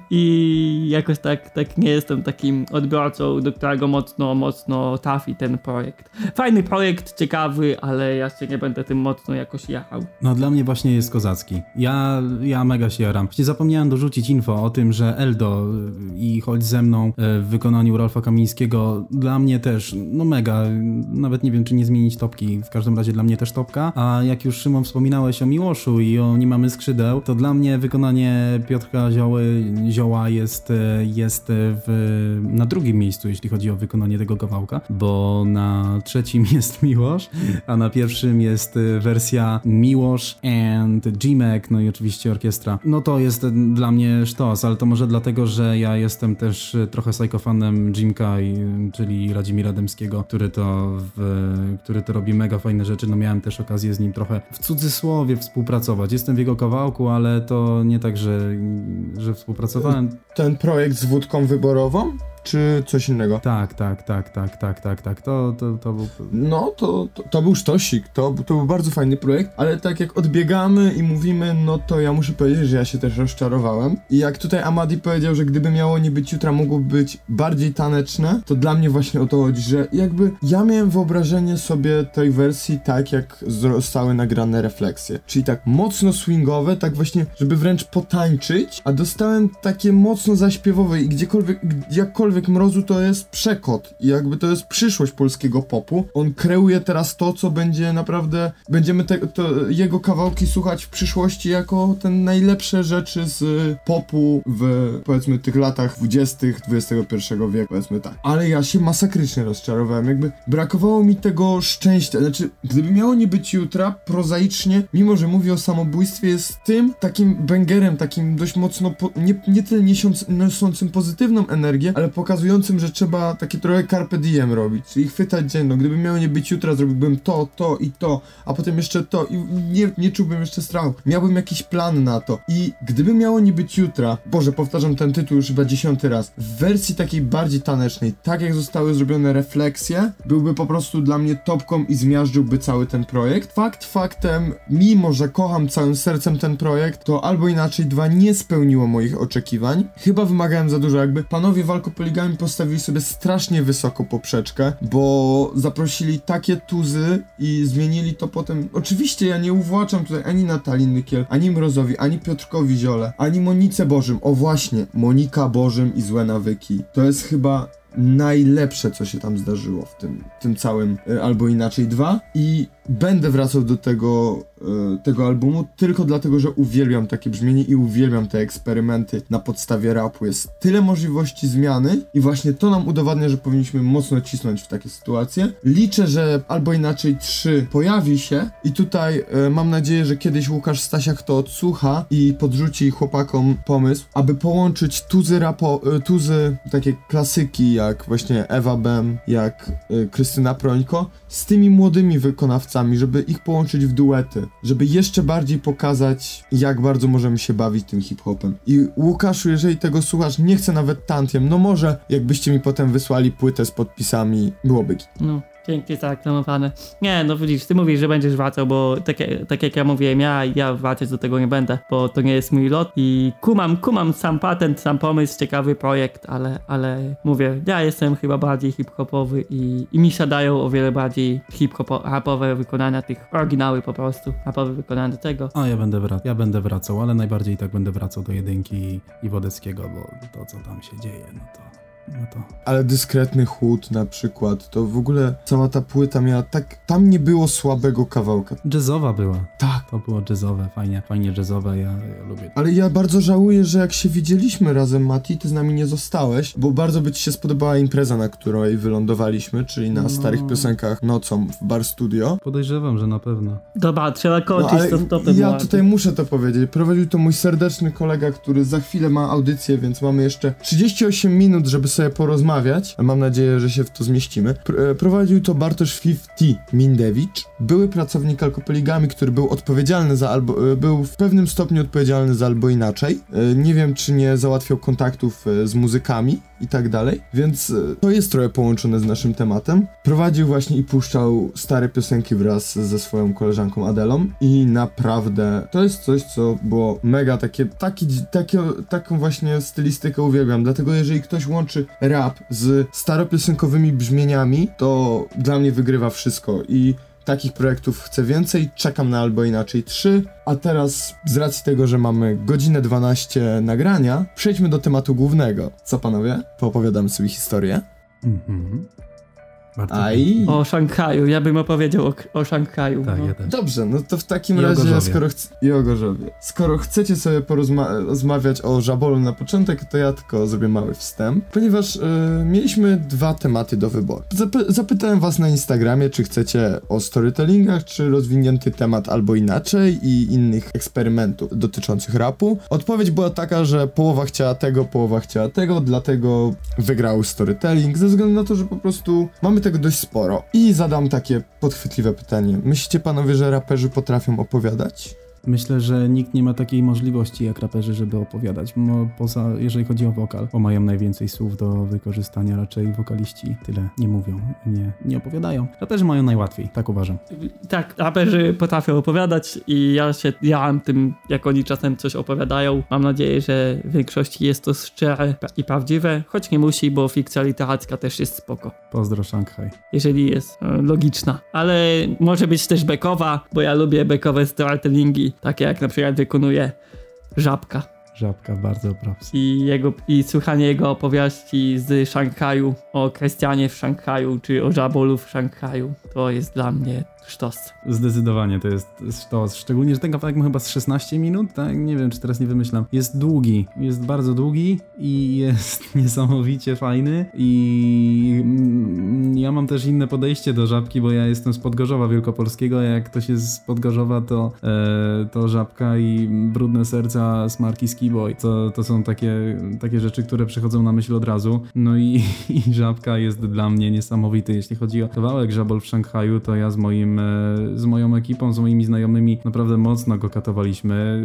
i jakoś tak, tak nie jestem takim odbiorcą, do którego mocno, mocno trafi ten projekt. Fajny projekt, ciekawy, ale ja się nie będę tym mocno jakoś jechał. No dla mnie właśnie jest kozacki. Ja, ja mega się jaram. Właśnie zapomniałem dorzucić info o tym, że Eldo i Chodź ze mną e, w wykonaniu Rolfa Kamińskiego. Dla mnie też, no mega, nawet nie wiem czy nie zmienić topki, w każdym razie dla mnie też topka, a jak już Szymon wspominałeś o Miłoszu i o Nie mamy skrzydeł, to dla mnie wykonanie Piotrka Zioły, Zioła jest, e, jest w, na drugim miejscu, jeśli chodzi o wykonanie tego kawałka, bo na trzecim jest Miłosz, a na pierwszym jest e, wersja Miłosz and G-Mac, no i oczywiście orkiestra. No to jest dla mnie sztos, ale to może dlatego, że ja jestem też e, trochę psychofanem Jimka, czyli Radzimira Dębskiego, który to, w, który to robi mega fajne rzeczy. No miałem też okazję z nim trochę w cudzysłowie współpracować. Jestem w jego kawałku, ale to nie tak, że, że współpracowałem. Ten projekt z wódką wyborową? Czy coś innego? Tak, tak, tak, tak, tak, tak, tak. To, to, to był. No, to, to, to był sztosik, to, to był bardzo fajny projekt, ale tak jak odbiegamy i mówimy, no to ja muszę powiedzieć, że ja się też rozczarowałem. I jak tutaj Amadi powiedział, że gdyby miało nie być jutra, mogło być bardziej taneczne, to dla mnie właśnie o to chodzi, że jakby ja miałem wyobrażenie sobie tej wersji tak, jak zostały nagrane refleksje. Czyli tak mocno swingowe, tak właśnie, żeby wręcz potańczyć, a dostałem takie mocno zaśpiewowe i gdziekolwiek, jakkolwiek Człowiek Mrozu to jest przekot i jakby to jest przyszłość polskiego popu. On kreuje teraz to, co będzie naprawdę, będziemy te, jego kawałki słuchać w przyszłości jako te najlepsze rzeczy z popu w powiedzmy tych latach 20. XXI wieku, powiedzmy tak. Ale ja się masakrycznie rozczarowałem, jakby brakowało mi tego szczęścia, znaczy gdyby miało nie być jutra, prozaicznie, mimo że mówi o samobójstwie, jest tym takim bęgerem, takim dość mocno, po, nie, nie tyle niosącym pozytywną energię, ale pokazującym, że trzeba takie trochę carpe diem robić, czyli chwytać dzień, no gdyby miało nie być jutra, zrobiłbym to, to i to, a potem jeszcze to i nie, nie czułbym jeszcze strachu. Miałbym jakiś plan na to i gdyby miało nie być jutra, Boże, powtarzam ten tytuł już chyba dziesiąty raz, w wersji takiej bardziej tanecznej, tak jak zostały zrobione refleksje, byłby po prostu dla mnie topką i zmiażdżyłby cały ten projekt. Fakt faktem, mimo że kocham całym sercem ten projekt, to albo inaczej dwa nie spełniło moich oczekiwań. Chyba wymagałem za dużo, jakby panowie walkopoligami kolegami postawili sobie strasznie wysoko poprzeczkę, bo zaprosili takie tuzy i zmienili to potem. Oczywiście ja nie uwłaczam tutaj ani Natalii Nykiel, ani Mrozowi, ani Piotrkowi Ziole, ani Monice Bożym. O właśnie, Monika Bożym i Złe Nawyki. To jest chyba najlepsze, co się tam zdarzyło w tym, tym całym, y, albo inaczej dwa. I będę wracał do tego, e, tego albumu tylko dlatego, że uwielbiam takie brzmienie i uwielbiam te eksperymenty na podstawie rapu. Jest tyle możliwości zmiany i właśnie to nam udowadnia, że powinniśmy mocno cisnąć w takie sytuacje. Liczę, że albo inaczej 3 pojawi się i tutaj e, mam nadzieję, że kiedyś Łukasz Stasiak to odsłucha i podrzuci chłopakom pomysł, aby połączyć tuzy rapo, e, tuzy takie klasyki jak właśnie Ewa Bem, jak Krystyna Prońko z tymi młodymi wykonawcami żeby ich połączyć w duety, żeby jeszcze bardziej pokazać, jak bardzo możemy się bawić tym hip-hopem. I Łukaszu, jeżeli tego słuchasz, nie chcę nawet tantiem, no może jakbyście mi potem wysłali płytę z podpisami, byłoby No. Pięknie zareklamowane. Nie, no widzisz, ty mówisz, że będziesz wracał, bo tak, tak jak ja mówiłem, ja, ja wracać do tego nie będę, bo to nie jest mój lot i kumam, kumam sam patent, sam pomysł, ciekawy projekt, ale, ale mówię, ja jestem chyba bardziej hip-hopowy i, i mi siadają o wiele bardziej hip-hopowe wykonania tych oryginały po prostu, rapowe wykonania tego. A ja będę, wra- ja będę wracał, ale najbardziej tak będę wracał do jedynki i Wodeckiego, bo to co tam się dzieje, no to... No to Ale dyskretny chłód na przykład, to w ogóle cała ta płyta miała tak... Tam nie było słabego kawałka. jazzowa była. Tak. To było jazzowe, fajnie, fajnie jazzowe, ja, ja lubię. Ale ja bardzo żałuję, że jak się widzieliśmy razem, Mati, ty z nami nie zostałeś, bo bardzo by ci się spodobała impreza, na której wylądowaliśmy, czyli na No. starych piosenkach nocą w Bar Studio. Podejrzewam, że na pewno. Dobra, trzeba No, kończyć ale to ja tutaj muszę to powiedzieć. Prowadził to mój serdeczny kolega, który za chwilę ma audycję, więc mamy jeszcze 38 minut, żeby sobie porozmawiać. Mam nadzieję, że się w to zmieścimy. Pr e, prowadził to Bartosz 50 Mindewicz, były pracownik Alkopoligami, który był odpowiedzialny za albo, e, był w pewnym stopniu odpowiedzialny za albo inaczej. E, Nie wiem, czy nie załatwiał kontaktów z muzykami i tak dalej, więc to jest trochę połączone z naszym tematem. Prowadził właśnie i puszczał stare piosenki wraz ze swoją koleżanką Adelą i naprawdę to jest coś, co było mega takie, taki, takie, taką właśnie stylistykę uwielbiam, dlatego jeżeli ktoś łączy rap z staropiosenkowymi brzmieniami, to dla mnie wygrywa wszystko i Takich projektów chcę więcej, czekam na albo inaczej 3. A teraz, z racji tego, że mamy godzinę 12 nagrania, przejdźmy do tematu głównego. Co panowie? Poopowiadamy sobie historię. Mhm. Aj. O Szanghaju, ja bym opowiedział o, o Szanghaju. Tak, no. ja też. Dobrze, no to w takim I o razie, skoro chc- i o Gorzowie. Skoro chcecie sobie porozma- rozmawiać o Żabolu na początek, to ja tylko zrobię mały wstęp, ponieważ y, mieliśmy dwa tematy do wyboru. Zap- zapytałem was na Instagramie, czy chcecie o storytellingach, czy rozwinięty temat albo inaczej i innych eksperymentów dotyczących rapu. Odpowiedź była taka, że połowa chciała tego, połowa chciała tego, dlatego wygrał storytelling, ze względu na to, że po prostu mamy tego dość sporo. I zadam takie podchwytliwe pytanie. Myślicie panowie, że raperzy potrafią opowiadać? Myślę, że nikt nie ma takiej możliwości jak raperzy, żeby opowiadać. Mo, poza, jeżeli chodzi o wokal, bo mają najwięcej słów do wykorzystania, raczej wokaliści tyle nie mówią i nie, nie opowiadają. Raperzy mają najłatwiej, tak uważam. Tak, raperzy potrafią opowiadać i ja się jaram tym, jak oni czasem coś opowiadają. Mam nadzieję, że w większości jest to szczere i prawdziwe, choć nie musi, bo fikcja literacka też jest spoko. Pozdro Szanghaj. jeżeli jest e, logiczna. Ale może być też bekowa, bo ja lubię bekowe storytellingi, takie jak na przykład wykonuje Żabka. Żabka, bardzo props. I, jego, I słuchanie jego opowieści z Szanghaju, o Krystianie w Szanghaju, czy o Żabolu w Szanghaju, to jest dla mnie sztos. Zdecydowanie to jest to, szczególnie, że ten kawałek ma chyba z 16 minut, tak? Nie wiem, czy teraz nie wymyślam. Jest długi, jest bardzo długi i jest niesamowicie fajny i mm, ja mam też inne podejście do Żabki, bo ja jestem z Podgorzowa Wielkopolskiego, jak ktoś jest z Podgorzowa, to, e, to Żabka i Brudne Serca z marki Skiboy. To, to są takie, takie rzeczy, które przychodzą na myśl od razu. No i, i Żabka jest dla mnie niesamowity. Jeśli chodzi o kawałek Żabol w Szanghaju, to ja z moim, e, z moją ekipą, z moimi znajomymi naprawdę mocno go katowaliśmy.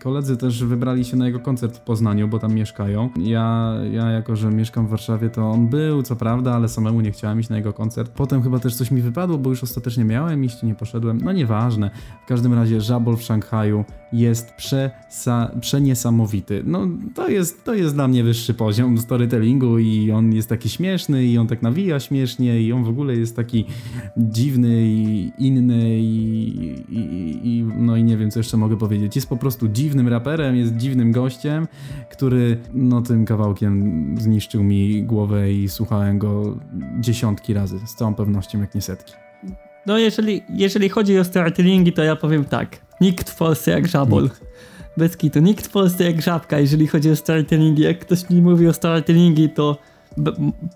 Koledzy też wybrali się na jego koncert w Poznaniu, bo tam mieszkają. Ja, ja jako, że mieszkam w Warszawie, to on był, co prawda, ale samemu nie chciałem iść na jego koncert. Potem chyba też coś mi wypadło, bo już ostatecznie miałem iść, nie poszedłem. No nieważne. W każdym razie Żabol w Szanghaju jest przesa- przeniesamowity. No to jest, to jest dla mnie wyższy poziom storytellingu i on jest taki śmieszny i on tak nawija śmiesznie i on w ogóle jest taki dziwny i inny i, i, i no i nie wiem co jeszcze mogę powiedzieć. Jest po prostu dziwnym raperem, jest dziwnym gościem, który no tym kawałkiem zniszczył mi głowę i słuchałem go dziesiątki razy, z całą pewnością jak nie setki. No jeżeli, jeżeli chodzi o storytellingi, to ja powiem tak. Nikt w Polsce jak Żabol. Bez kitu. Nikt w Polsce jak Żabka, jeżeli chodzi o storytellingi. Jak ktoś mi mówi o storytellingi, to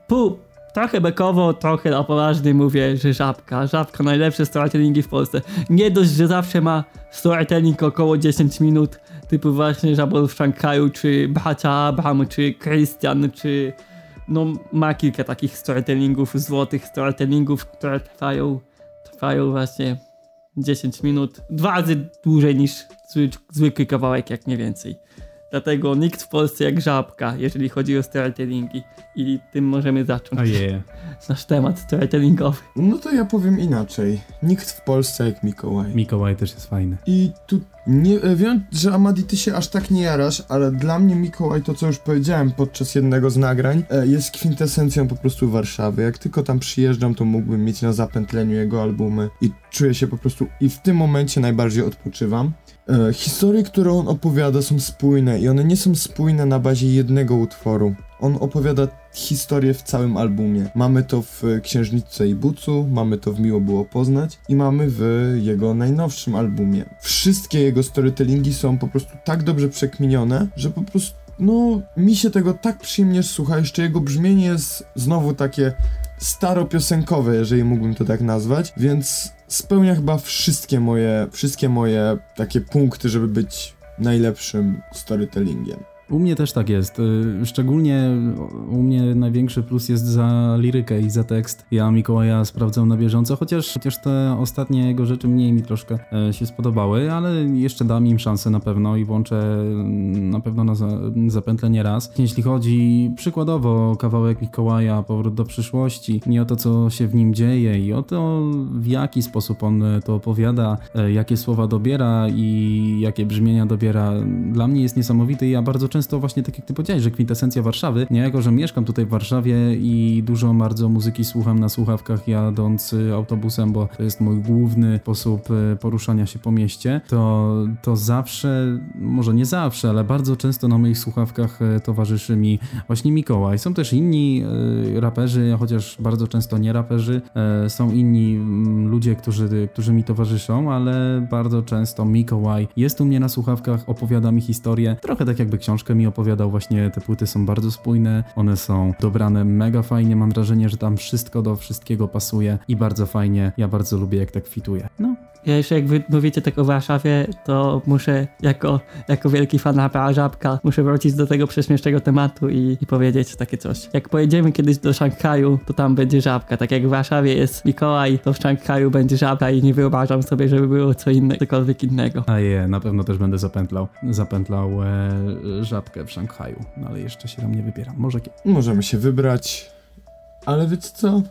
pół, trochę bekowo, trochę na poważnie mówię, że Żabka. Żabka najlepsze storytellingi w Polsce. Nie dość, że zawsze ma storytelling około 10 minut, typu właśnie Żabol w Szanghaju, czy Bracia Abraham, czy Christian, czy no ma kilka takich storytellingów, złotych storytellingów, które trwają, trwają właśnie 10 minut, dwa razy dłużej niż zwy, zwykły kawałek, jak nie więcej. Dlatego nikt w Polsce jak żabka, jeżeli chodzi o storytellingi. I tym możemy zacząć Oje. nasz temat storytellingowy. No to ja powiem inaczej. Nikt w Polsce jak Mikołaj. Mikołaj też jest fajny. I tu nie e, wiem, że Amadi ty się aż tak nie jarasz, ale dla mnie Mikołaj, to co już powiedziałem podczas jednego z nagrań, e, jest kwintesencją po prostu Warszawy. Jak tylko tam przyjeżdżam, to mógłbym mieć na zapętleniu jego albumy i czuję się po prostu i w tym momencie najbardziej odpoczywam. E, historie, które on opowiada są spójne i one nie są spójne na bazie jednego utworu. On opowiada historię w całym albumie. Mamy to w Księżniczce i Bucu, mamy to w Miło było poznać i mamy w jego najnowszym albumie. Wszystkie jego storytellingi są po prostu tak dobrze przekminione, że po prostu no, mi się tego tak przyjemnie słucha, jeszcze jego brzmienie jest znowu takie staropiosenkowe, jeżeli mógłbym to tak nazwać, więc spełnia chyba wszystkie moje, wszystkie moje takie punkty, żeby być najlepszym storytellingiem. U mnie też tak jest. Y, Szczególnie u mnie największy plus jest za lirykę i za tekst. Ja Mikołaja sprawdzam na bieżąco, chociaż, chociaż te ostatnie jego rzeczy mniej mi troszkę e, się spodobały, ale jeszcze dam im szansę na pewno i włączę na pewno na za, zapętlenie raz. Jeśli chodzi przykładowo o kawałek Mikołaja, powrót do przyszłości, nie o to, co się w nim dzieje i o to, w jaki sposób on to opowiada, e, jakie słowa dobiera i jakie brzmienia dobiera, dla mnie jest niesamowity i ja bardzo często właśnie tak jak ty powiedziałeś, że kwintesencja Warszawy, nie jako, że mieszkam tutaj w Warszawie i dużo bardzo muzyki słucham na słuchawkach jadąc y, autobusem, bo to jest mój główny sposób y, poruszania się po mieście, to, to zawsze, może nie zawsze, ale bardzo często na moich słuchawkach y, towarzyszy mi właśnie Mikołaj. Są też inni raperzy, chociaż bardzo często nie raperzy, są inni mm, ludzie, którzy, którzy mi towarzyszą, ale bardzo często Mikołaj jest u mnie na słuchawkach, opowiada mi historię, trochę tak jakby książkę mi opowiadał, właśnie te płyty są bardzo spójne, one są dobrane mega fajnie, mam wrażenie, że tam wszystko do wszystkiego pasuje i bardzo fajnie, ja bardzo lubię jak tak fituje. No, Ja jeszcze jak wy mówicie tak o Warszawie, to muszę jako, jako wielki fan Żabka, muszę wrócić do tego prześmiesznego tematu i, i powiedzieć takie coś. Jak pojedziemy kiedyś do Szanghaju, to tam będzie Żabka. Tak jak w Warszawie jest Mikołaj, to w Szanghaju będzie Żabka i nie wyobrażam sobie, żeby było co innego, cokolwiek innego. a je, na pewno też będę zapętlał, zapętlał e, żabkę w Szanghaju, no ale jeszcze się tam nie wybieram, może. Możemy się wybrać, ale wiecie co?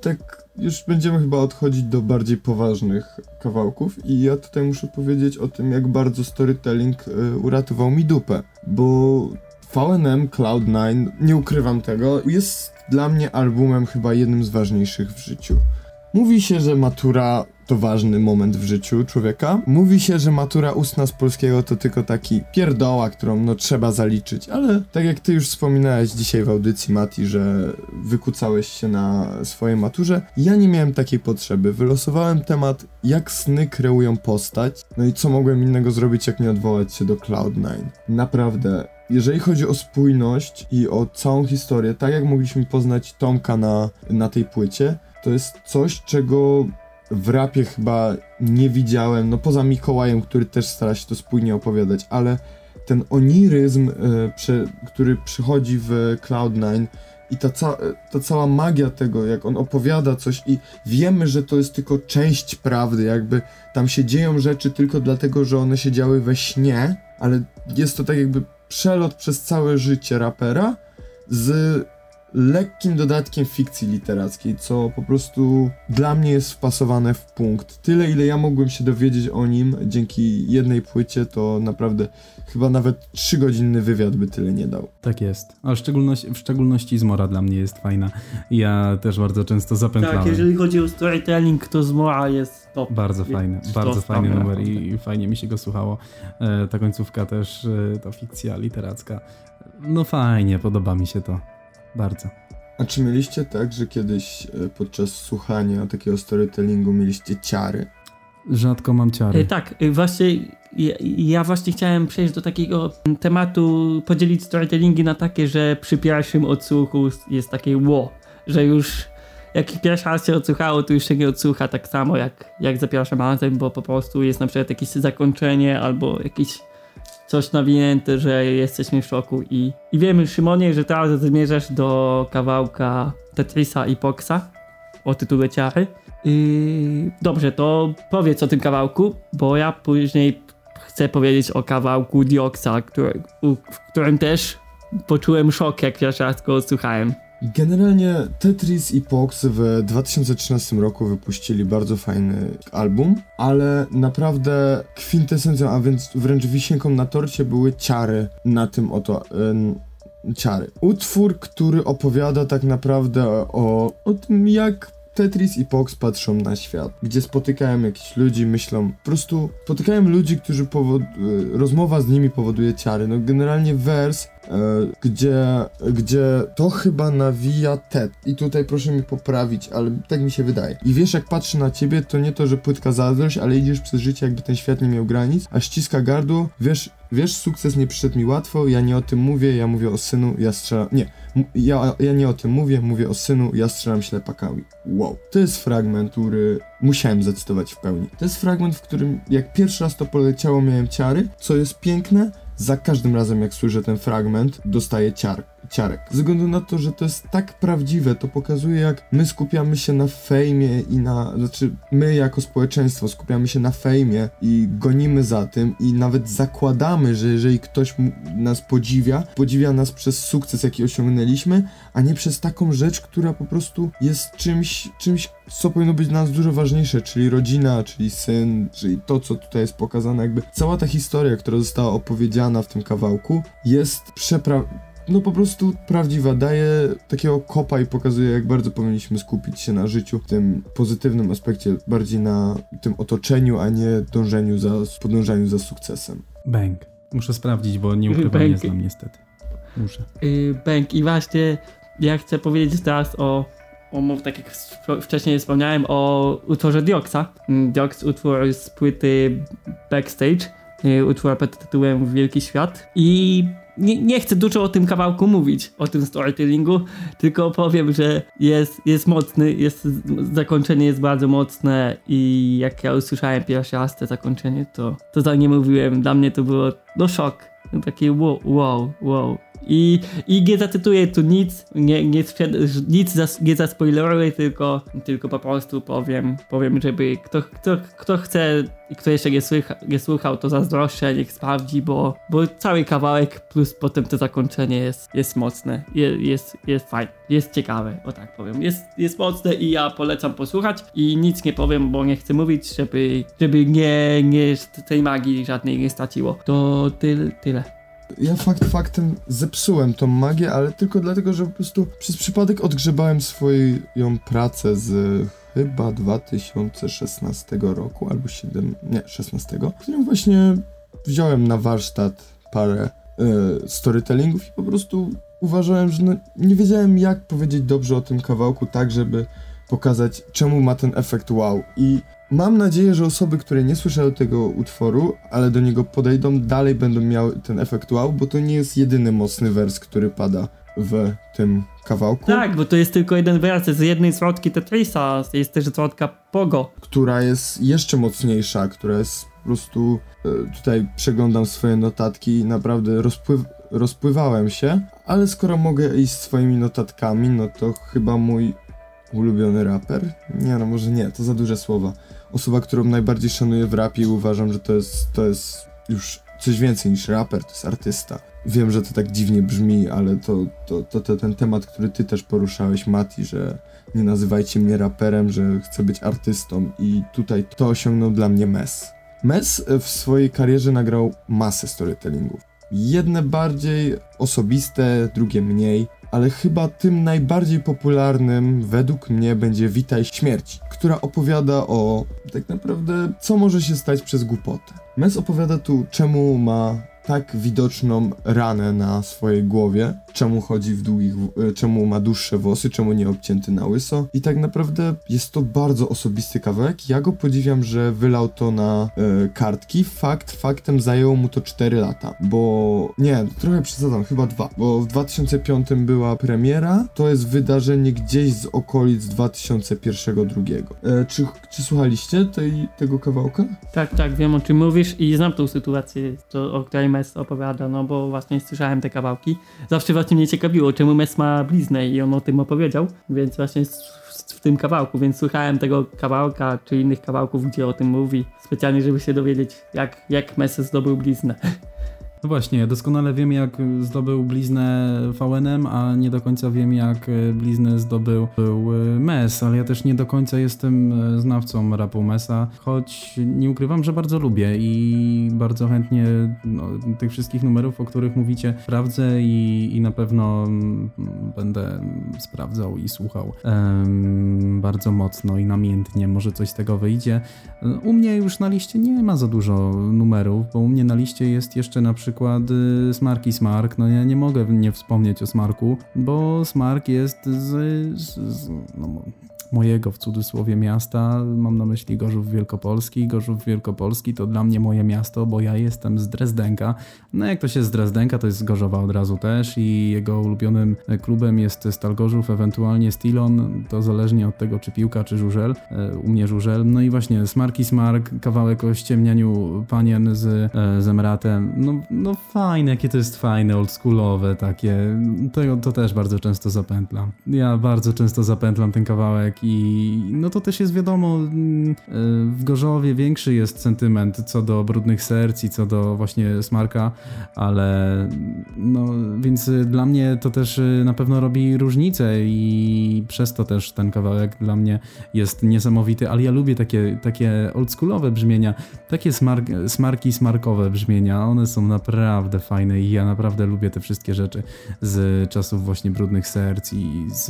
Tak już będziemy chyba odchodzić do bardziej poważnych kawałków i ja tutaj muszę powiedzieć o tym, jak bardzo storytelling y, uratował mi dupę, bo VNM Cloud9, nie ukrywam tego, jest dla mnie albumem chyba jednym z ważniejszych w życiu. Mówi się, że matura to ważny moment w życiu człowieka. Mówi się, że matura ustna z polskiego to tylko taki pierdoła, którą no trzeba zaliczyć, ale tak jak ty już wspominałeś dzisiaj w audycji Mati, że wykucałeś się na swojej maturze, ja nie miałem takiej potrzeby. Wylosowałem temat, jak sny kreują postać, no i co mogłem innego zrobić, jak nie odwołać się do Cloud9. Naprawdę, jeżeli chodzi o spójność i o całą historię, tak jak mogliśmy poznać Tomka na, na tej płycie, to jest coś, czego w rapie chyba nie widziałem, no poza Mikołajem, który też stara się to spójnie opowiadać, ale ten oniryzm, e, prze, który przychodzi w Cloud9 i ta, ca ta cała magia tego, jak on opowiada coś i wiemy, że to jest tylko część prawdy, jakby tam się dzieją rzeczy tylko dlatego, że one się działy we śnie, ale jest to tak jakby przelot przez całe życie rapera z lekkim dodatkiem fikcji literackiej, co po prostu dla mnie jest wpasowane w punkt. Tyle, ile ja mogłem się dowiedzieć o nim dzięki jednej płycie, to naprawdę chyba nawet 3-godzinny wywiad by tyle nie dał. Tak jest. A w szczególności, w szczególności Zmora dla mnie jest fajna. Ja też bardzo często zapętlałem. Tak, jeżeli chodzi o storytelling, to Zmora jest top. Bardzo Jest fajny, bardzo fajny numer i, i fajnie mi się go słuchało. E, ta końcówka też, e, ta fikcja literacka. No fajnie, podoba mi się to. Bardzo. A czy mieliście tak, że kiedyś e, podczas słuchania takiego storytellingu mieliście ciary? Rzadko mam E, ciary. Tak, e, właśnie ja, ja właśnie chciałem przejść do takiego tematu, podzielić storytellingi na takie, że przy pierwszym odsłuchu jest takie ło, że już jak pierwszy raz się odsłuchało, to już się nie odsłucha tak samo jak, jak za pierwszym razem, bo po prostu jest na przykład jakieś zakończenie albo jakieś coś nawinięte, że jesteśmy w szoku i, i wiemy Szymonie, że teraz zmierzasz do kawałka Tetrisa i Poxa o tytule Ciary. Yy, dobrze, to powiedz o tym kawałku, bo ja później chcę powiedzieć o kawałku Dioxa, który, u, w którym też poczułem szok, jak pierwszy raz go słuchałem. Generalnie Tetris i Pox w 2013 roku wypuścili bardzo fajny album, ale naprawdę kwintesencją, a więc wręcz wisienką na torcie były ciary na tym oto. Yy, ciary. Utwór, który opowiada tak naprawdę o, o tym, jak Tetris i Pox patrzą na świat, gdzie spotykają jakichś ludzi, myślą, po prostu spotykają ludzi, którzy. Y, rozmowa z nimi powoduje ciary. No generalnie wers E, gdzie, gdzie to chyba nawija Ted. I tutaj proszę mi poprawić, ale tak mi się wydaje. I wiesz, jak patrzy na ciebie, to nie to, że płytka zazdrość, ale idziesz przez życie, jakby ten świat nie miał granic, a ściska gardło, wiesz, wiesz, sukces nie przyszedł mi łatwo, ja nie o tym mówię, ja mówię o synu, ja strzelam, nie, ja, ja nie o tym mówię, mówię o synu, ja strzelam ślepakami. Wow. To jest fragment, który musiałem zacytować w pełni. To jest fragment, w którym jak pierwszy raz to poleciało, miałem ciary, co jest piękne, za każdym razem jak słyszę ten fragment, dostaję ciar, ciarek. Ze względu na to, że to jest tak prawdziwe, to pokazuje jak my skupiamy się na fejmie i na, znaczy my jako społeczeństwo skupiamy się na fejmie i gonimy za tym i nawet zakładamy, że jeżeli ktoś nas podziwia, podziwia nas przez sukces jaki osiągnęliśmy, a nie przez taką rzecz, która po prostu jest czymś, czymś, co powinno być dla nas dużo ważniejsze, czyli rodzina, czyli syn, czyli to, co tutaj jest pokazane, jakby cała ta historia, która została opowiedziana w tym kawałku, jest przepra no po prostu prawdziwa, daje takiego kopa i pokazuje, jak bardzo powinniśmy skupić się na życiu, w tym pozytywnym aspekcie, bardziej na tym otoczeniu, a nie dążeniu za, podążaniu za sukcesem. Bęk. Muszę sprawdzić, bo nie ukrywam, nie znam niestety. Muszę. Yy, bęk i właśnie ja chcę powiedzieć teraz o o, tak jak wcześniej wspomniałem o utworze Dioxa. Mm, Diox utwór z płyty Backstage, y, utwór pod tytułem Wielki Świat i nie, nie, chcę dużo o tym kawałku mówić, o tym storytellingu, tylko powiem, że jest, jest mocny, jest, zakończenie jest bardzo mocne i jak ja usłyszałem pierwszy raz to zakończenie, to, to tak nie mówiłem, dla mnie to było no szok, taki wow, wow, wow. I, I nie zacytuję tu nic, nie, nie, nic nie zaspoileruję, tylko, tylko po prostu powiem, powiem, żeby kto, kto, kto chce i kto jeszcze nie, słycha, nie słuchał, to zazdroszczę, niech sprawdzi, bo, bo cały kawałek plus potem to zakończenie jest, jest mocne, jest, jest, jest fajne, jest ciekawe, o tak powiem. Jest, jest mocne i ja polecam posłuchać i nic nie powiem, bo nie chcę mówić, żeby, żeby nie, nie tej magii żadnej nie straciło. To ty, tyle. Ja fakt faktem zepsułem tą magię, ale tylko dlatego, że po prostu przez przypadek odgrzebałem swoją pracę z chyba 2016 roku, albo 7, nie, 16, w którym właśnie wziąłem na warsztat parę y, storytellingów i po prostu uważałem, że no, nie wiedziałem jak powiedzieć dobrze o tym kawałku tak, żeby pokazać czemu ma ten efekt wow. I Mam nadzieję, że osoby, które nie słyszały tego utworu, ale do niego podejdą, dalej będą miały ten efekt wow, bo to nie jest jedyny mocny wers, który pada w tym kawałku. Tak, bo to jest tylko jeden wers z jednej zwrotki Tetrisa, jest też zwrotka Pogo. Która jest jeszcze mocniejsza, która jest po prostu... E, tutaj przeglądam swoje notatki i naprawdę rozpływ, rozpływałem się, ale skoro mogę iść swoimi notatkami, no to chyba mój ulubiony raper? Nie, no może nie, to za duże słowa osoba, którą najbardziej szanuję w rapie i uważam, że to jest, to jest już coś więcej niż raper, to jest artysta. Wiem, że to tak dziwnie brzmi, ale to, to, to, to ten temat, który ty też poruszałeś, Mati, że nie nazywajcie mnie raperem, że chcę być artystą i tutaj to osiągnął dla mnie Mes. Mes w swojej karierze nagrał masę storytellingów. Jedne bardziej osobiste, drugie mniej ale chyba tym najbardziej popularnym według mnie będzie Witaj Śmierci, która opowiada o tak naprawdę co może się stać przez głupotę. Mes opowiada tu czemu ma tak widoczną ranę na swojej głowie, czemu chodzi w długich, e, czemu ma dłuższe włosy, czemu nie obcięty na łyso i tak naprawdę jest to bardzo osobisty kawałek. Ja go podziwiam, że wylał to na e, kartki. Fakt, faktem zajęło mu to 4 lata, bo nie, trochę przesadzam, chyba dwa, bo w 2005 była premiera, to jest wydarzenie gdzieś z okolic 2001-2002. E, czy, czy słuchaliście tej, tego kawałka? Tak, tak, wiem o czym mówisz i znam tą sytuację, to, o której Mes opowiada, no bo właśnie słyszałem te kawałki. Zawsze właśnie mnie ciekawiło, czemu Mes ma bliznę i on o tym opowiedział, więc właśnie w, tym kawałku, więc słuchałem tego kawałka czy innych kawałków, gdzie o tym mówi, specjalnie, żeby się dowiedzieć, jak, jak Mes zdobył bliznę. No właśnie, doskonale wiem jak zdobył bliznę VNM, a nie do końca wiem jak bliznę zdobył był Mes, ale ja też nie do końca jestem znawcą rapu Mesa, choć nie ukrywam, że bardzo lubię i bardzo chętnie no, tych wszystkich numerów, o których mówicie, sprawdzę i, i na pewno będę sprawdzał i słuchał bardzo mocno i namiętnie, może coś z tego wyjdzie. U mnie już na liście nie ma za dużo numerów, bo u mnie na liście jest jeszcze na przykład przykład y, Smarki Smark, no ja nie mogę nie wspomnieć o Smarku, bo Smark jest z, z, z no, mojego w cudzysłowie miasta, mam na myśli Gorzów Wielkopolski. Gorzów Wielkopolski to dla mnie moje miasto, bo ja jestem z Drezdenka. No jak to się z Drezdenka, to jest z Gorzowa od razu też i jego ulubionym klubem jest Stal Gorzów, ewentualnie Stilon, to zależnie od tego czy piłka, czy żużel. E, u mnie żużel. No i właśnie Smarki Smark, kawałek o ściemnianiu panien z, e, z Emratem. No, no fajne, jakie to jest fajne, oldschoolowe takie. To, to też bardzo często zapętlam. Ja bardzo często zapętlam ten kawałek i no to też jest wiadomo, mm, e, w Gorzowie większy jest sentyment co do brudnych serc i co do właśnie smarka, ale no więc dla mnie to też e, na pewno robi różnicę i przez to też ten kawałek dla mnie jest niesamowity, ale ja lubię takie, takie oldschoolowe brzmienia, takie smar smarki smarkowe brzmienia, one są naprawdę fajne i ja naprawdę lubię te wszystkie rzeczy z czasów właśnie brudnych serc i z,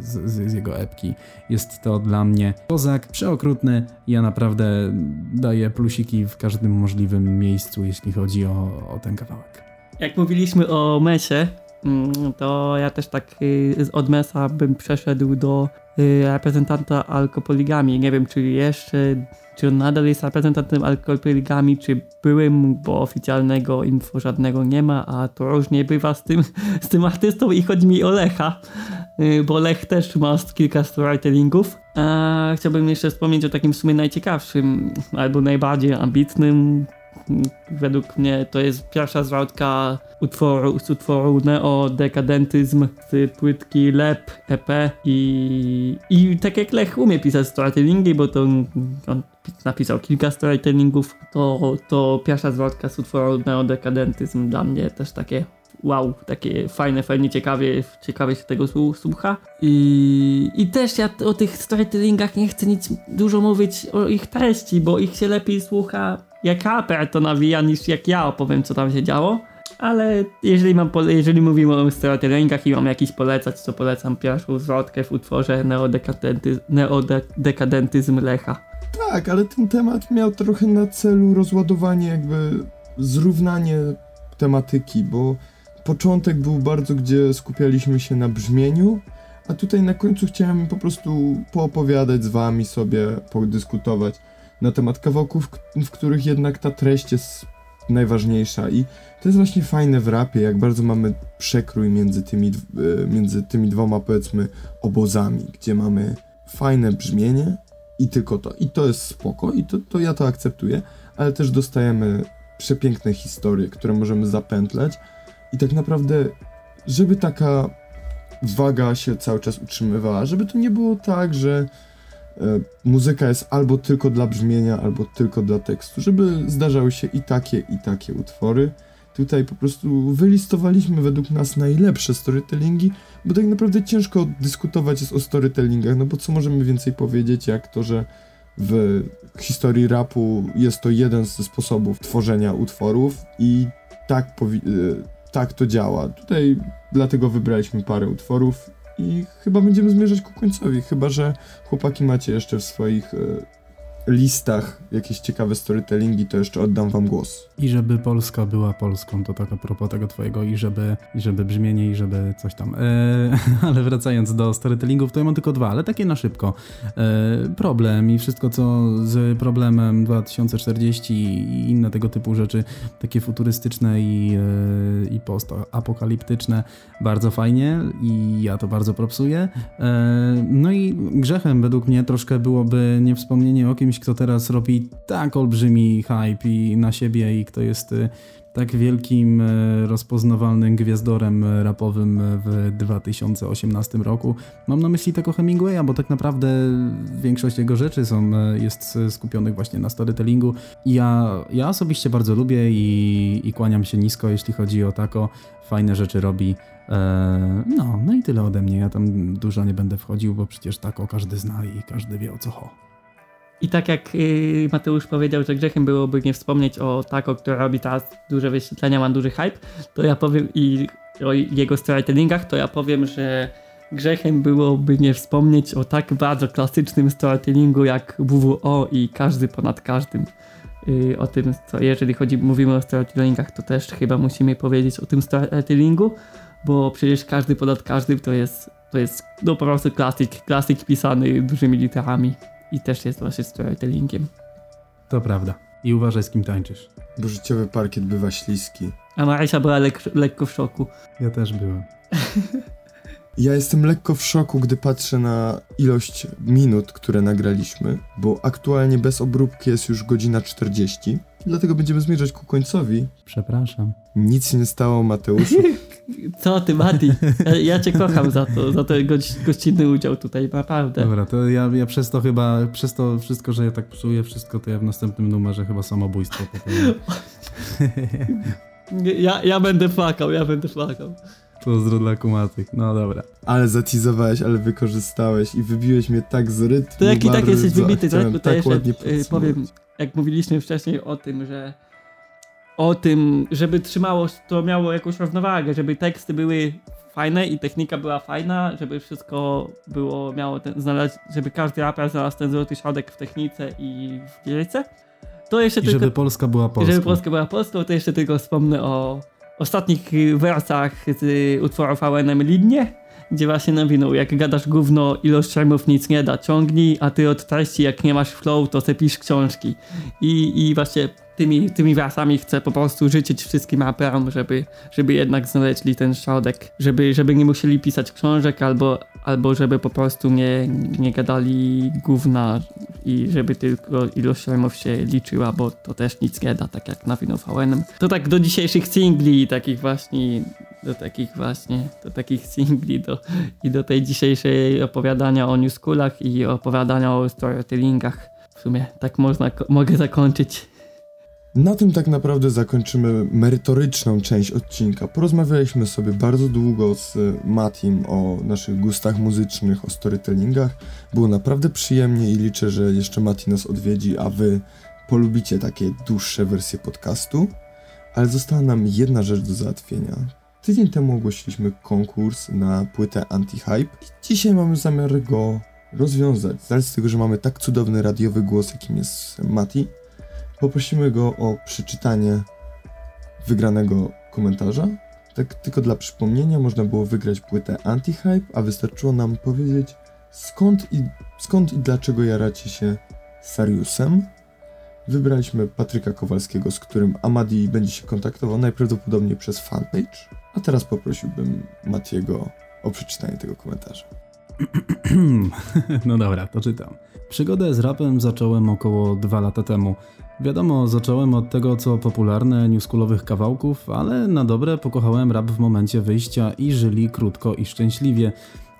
z, z jego epki jest to dla mnie kozak przeokrutny. Ja naprawdę daję plusiki w każdym możliwym miejscu, jeśli chodzi o, o ten kawałek. Jak mówiliśmy o Mesie, mm, to ja też tak y, od Mesa bym przeszedł do y, reprezentanta alkopoligami. Nie wiem, czy jeszcze, czy on nadal jest reprezentantem alkopoligami, czy byłym, bo oficjalnego info żadnego nie ma, a to różnie bywa z tym, z tym artystą i chodzi mi o Lecha. Y, bo Lech też ma kilka storytellingów. A chciałbym jeszcze wspomnieć o takim w sumie najciekawszym, albo najbardziej ambitnym. Według mnie to jest pierwsza zwrotka utworu, z utworu Neo-Dekadentyzm z płytki Lep EP i, i tak jak Lech umie pisać storytellingi, bo to on napisał kilka storytellingów, to, to pierwsza zwrotka z utworu Neo-Dekadentyzm dla mnie też takie wow, takie fajne, fajnie ciekawie, ciekawie się tego słucha. I, I też ja o tych storytellingach nie chcę nic dużo mówić o ich treści, bo ich się lepiej słucha jak raper to nawija niż jak ja opowiem co tam się działo. Ale jeżeli, mam jeżeli mówimy o storytellingach i mam jakiś polecać, to polecam pierwszą zwrotkę w utworze neodekadentyzm Lecha. Tak, ale ten temat miał trochę na celu rozładowanie, jakby zrównanie tematyki, bo początek był bardzo, gdzie skupialiśmy się na brzmieniu, a tutaj na końcu chciałem po prostu poopowiadać z wami sobie, podyskutować na temat kawałków, w których jednak ta treść jest najważniejsza i to jest właśnie fajne w rapie, jak bardzo mamy przekrój między tymi, e, między tymi dwoma powiedzmy obozami, gdzie mamy fajne brzmienie i tylko to. I to jest spoko i to, to ja to akceptuję, ale też dostajemy przepiękne historie, które możemy zapętlać i tak naprawdę, żeby taka waga się cały czas utrzymywała, żeby to nie było tak, że muzyka jest albo tylko dla brzmienia, albo tylko dla tekstu, żeby zdarzały się i takie, i takie utwory. Tutaj po prostu wylistowaliśmy według nas najlepsze storytellingi, bo tak naprawdę ciężko dyskutować jest o storytellingach, no bo co możemy więcej powiedzieć, jak to, że w historii rapu jest to jeden ze sposobów tworzenia utworów i tak e, tak to działa. Tutaj dlatego wybraliśmy parę utworów i chyba będziemy zmierzać ku końcowi, chyba że chłopaki macie jeszcze w swoich e, listach jakieś ciekawe storytellingi, to jeszcze oddam wam głos. I żeby Polska była Polską, to tak a propos tego twojego i żeby, i żeby brzmienie i żeby coś tam. E, ale wracając do storytellingów, to ja mam tylko dwa, ale takie na szybko. E, problem i wszystko co z problemem 2040 i inne tego typu rzeczy, takie futurystyczne i, e, i postapokaliptyczne, bardzo fajnie i ja to bardzo propsuję. E, no i grzechem według mnie troszkę byłoby niewspomnienie o kimś, kimś, kto teraz robi tak olbrzymi hype i na siebie i kto jest y, tak wielkim, e, rozpoznawalnym gwiazdorem e, rapowym w 2018 roku. Mam na myśli tego Hemingwaya, bo tak naprawdę większość jego rzeczy są, e, jest skupionych właśnie na storytellingu. Ja, ja osobiście bardzo lubię i, i kłaniam się nisko, jeśli chodzi o tako. Fajne rzeczy robi. No, no i tyle ode mnie. Ja tam dużo nie będę wchodził, bo przecież tako każdy zna i każdy wie o co chodzi. I tak jak yy, Mateusz powiedział, że grzechem byłoby nie wspomnieć o Taco, który robi teraz duże wyświetlenia, ma duży hype, to ja powiem i o jego storytellingach, to ja powiem, że grzechem byłoby nie wspomnieć o tak bardzo klasycznym storytellingu jak WWO i każdy ponad każdym. Yy, o tym, co jeżeli chodzi, mówimy o storytellingach, to też chyba musimy powiedzieć o tym storytellingu, bo przecież każdy ponad każdym to jest, to jest no po prostu klasyk, klasyk pisany dużymi literami i też jest właśnie storytellingiem. To prawda. I uważaj z kim tańczysz. Bo życiowy parkiet bywa śliski. A Marysia była lek- lekko w szoku. Ja też byłem. Ja jestem lekko w szoku, gdy patrzę na ilość minut, które nagraliśmy, bo aktualnie bez obróbki jest już godzina 40. Dlatego będziemy zmierzać ku końcowi. Przepraszam. Nic się nie stało, Mateuszu. Co ty, Mati? Ja, ja cię kocham za to, za ten goś, gościnny udział tutaj, naprawdę. Dobra, to ja, ja przez to chyba, przez to wszystko, że ja tak psuję wszystko, to ja w następnym numerze chyba samobójstwo popełnię. ja, ja będę płakał, ja będę płakał. Pozdro dla kumatych, no dobra. Ale zatizowałeś, ale wykorzystałeś i wybiłeś mnie tak z rytmu. To jaki tak jesteś wybity, tak? Tutaj tak ładnie y, powiem, jak mówiliśmy wcześniej o tym, że o tym, żeby trzymało, to miało jakąś równowagę, żeby teksty były fajne i technika była fajna, żeby wszystko było, miało ten, znaleźć, żeby każdy raper znalazł ten złoty środek w technice i w lirice. To jeszcze I tylko, żeby Polska była Polską. Żeby Polska była Polską, to jeszcze tylko wspomnę o ostatnich wersach z utworu VNM Lidnie, gdzie właśnie nawinął, jak gadasz gówno, ilość rymów nic nie da, ciągnij, a ty od treści, jak nie masz flow, to se pisz książki. I, i właśnie tymi, tymi wersami chcę po prostu życzyć wszystkim raperom, żeby, żeby jednak znaleźli ten środek, żeby, żeby nie musieli pisać książek albo, albo żeby po prostu nie, nie gadali gówna i żeby tylko ilość rymów się liczyła, bo to też nic nie da, tak jak na VN. To tak do dzisiejszych singli, takich właśnie, do takich właśnie, do takich singli do, i do tej dzisiejszej opowiadania o New Schoolach i opowiadania o storytellingach. W sumie tak można, mogę zakończyć. Na tym tak naprawdę zakończymy merytoryczną część odcinka. Porozmawialiśmy sobie bardzo długo z Matim o naszych gustach muzycznych, o storytellingach. Było naprawdę przyjemnie i liczę, że jeszcze Mati nas odwiedzi, a wy polubicie takie dłuższe wersje podcastu. Ale została nam jedna rzecz do załatwienia. Tydzień temu ogłosiliśmy konkurs na płytę Anti-Hype i dzisiaj mamy zamiar go rozwiązać. Z tego, że mamy tak cudowny radiowy głos, jakim jest Mati, Poprosimy go o przeczytanie wygranego komentarza. Tak tylko dla przypomnienia, można było wygrać płytę Anti-Hype, a wystarczyło nam powiedzieć skąd i, skąd i dlaczego jaracie się Sariusem. Wybraliśmy Patryka Kowalskiego, z którym Amadi będzie się kontaktował najprawdopodobniej przez fanpage. A teraz poprosiłbym Matiego o przeczytanie tego komentarza. no dobra, to czytam. Przygodę z rapem zacząłem około dwa lata temu. Wiadomo, zacząłem od tego, co popularne, newschoolowych kawałków, ale na dobre pokochałem rap w momencie wyjścia i żyli krótko i szczęśliwie.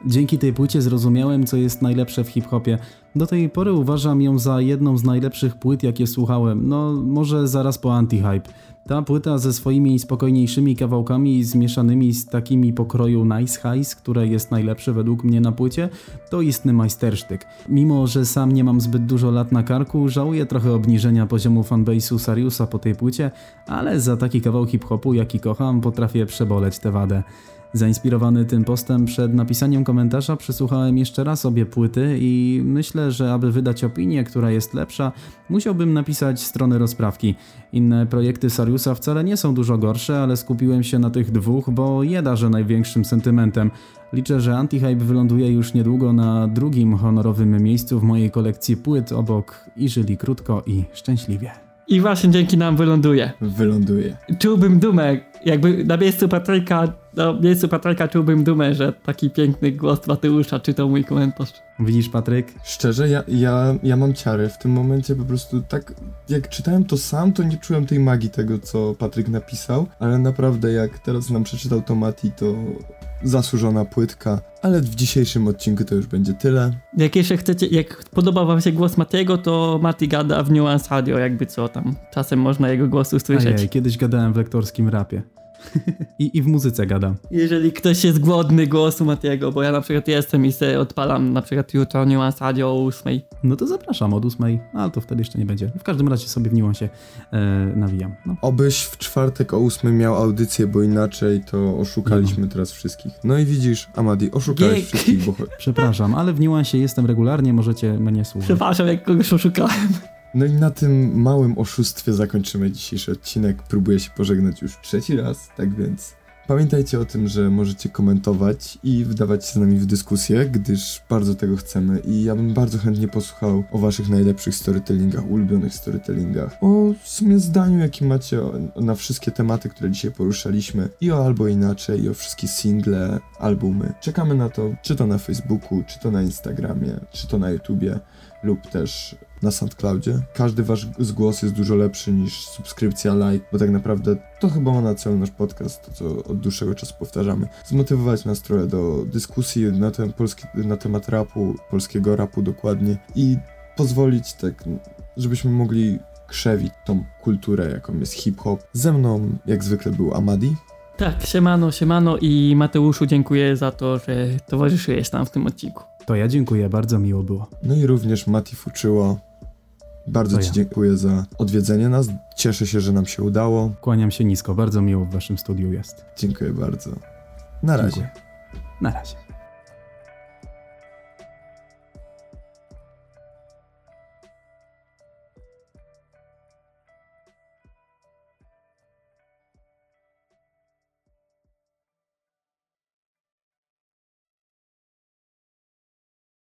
Dzięki tej płycie zrozumiałem, co jest najlepsze w hip-hopie. Do tej pory uważam ją za jedną z najlepszych płyt, jakie słuchałem. No, może zaraz po anti-hype. Ta płyta ze swoimi spokojniejszymi kawałkami zmieszanymi z takimi pokroju Nice Highs, które jest najlepsze według mnie na płycie, to istny majstersztyk. Mimo, że sam nie mam zbyt dużo lat na karku, żałuję trochę obniżenia poziomu fanbase'u Sariusa po tej płycie, ale za taki kawał hip-hopu, jaki kocham, potrafię przeboleć tę wadę. Zainspirowany tym postem przed napisaniem komentarza przesłuchałem jeszcze raz obie płyty i myślę, że aby wydać opinię, która jest lepsza, musiałbym napisać strony rozprawki. Inne projekty Sariusa wcale nie są dużo gorsze, ale skupiłem się na tych dwóch, bo je że największym sentymentem. Liczę, że Antihype wyląduje już niedługo na drugim honorowym miejscu w mojej kolekcji płyt obok I żyli krótko i szczęśliwie. I właśnie dzięki nam wyląduje. Wyląduje. Czułbym dumę, jakby na miejscu Patryka na miejscu Patryka czułbym dumę, że taki piękny głos Mateusza czytał mój komentarz. Widzisz, Patryk? Szczerze, ja, ja, ja mam ciary. W tym momencie po prostu tak, jak czytałem to sam, to nie czułem tej magii tego, co Patryk napisał, ale naprawdę jak teraz nam przeczytał to Mati, to zasłużona płytka. Ale w dzisiejszym odcinku to już będzie tyle. Jak jeszcze chcecie, jak podoba wam się głos Matiego, to Mati gada w Nuance Radio, jakby co tam. Czasem można jego głos usłyszeć. Ojej, kiedyś gadałem w lektorskim rapie. I, I w muzyce gadam. Jeżeli ktoś jest głodny głosu Matiego, bo ja na przykład jestem i sobie odpalam na przykład jutro Nuance Radio o 8. No to zapraszam od ósmej, ale to wtedy jeszcze nie będzie. W każdym razie sobie w się e, nawijam. No. Obyś w czwartek o 8 miał audycję, bo inaczej to oszukaliśmy teraz wszystkich. No i widzisz, Amadi, oszukałeś Giek. wszystkich, bo... Przepraszam, ale w niuansie jestem regularnie, możecie mnie słuchać. Przepraszam, jak kogoś oszukałem. No i na tym małym oszustwie zakończymy dzisiejszy odcinek. Próbuję się pożegnać już trzeci raz, tak więc pamiętajcie o tym, że możecie komentować i wdawać się z nami w dyskusję, gdyż bardzo tego chcemy i ja bym bardzo chętnie posłuchał o waszych najlepszych storytellingach, ulubionych storytellingach, o w sumie zdaniu, jaki macie na wszystkie tematy, które dzisiaj poruszaliśmy i o albo inaczej, i o wszystkie single, albumy. Czekamy na to, czy to na Facebooku, czy to na Instagramie, czy to na YouTubie lub też na SoundCloudzie. Każdy wasz głos jest dużo lepszy niż subskrypcja, like, bo tak naprawdę to chyba ma na celu nasz podcast, to co od dłuższego czasu powtarzamy. Zmotywować nas trochę do dyskusji na, ten polski, na temat rapu, polskiego rapu dokładnie i pozwolić tak, żebyśmy mogli krzewić tą kulturę, jaką jest hip-hop. Ze mną, jak zwykle, był Amadi. Tak, siemano, siemano i Mateuszu dziękuję za to, że towarzyszyłeś nam w tym odcinku. To ja dziękuję, bardzo miło było. No i również Mati Fuczyło. Bardzo To Ci ja. dziękuję za odwiedzenie nas. Cieszę się, że nam się udało. Kłaniam się nisko, bardzo miło w waszym studiu jest. Dziękuję bardzo. Na razie. Dziękuję. Na razie.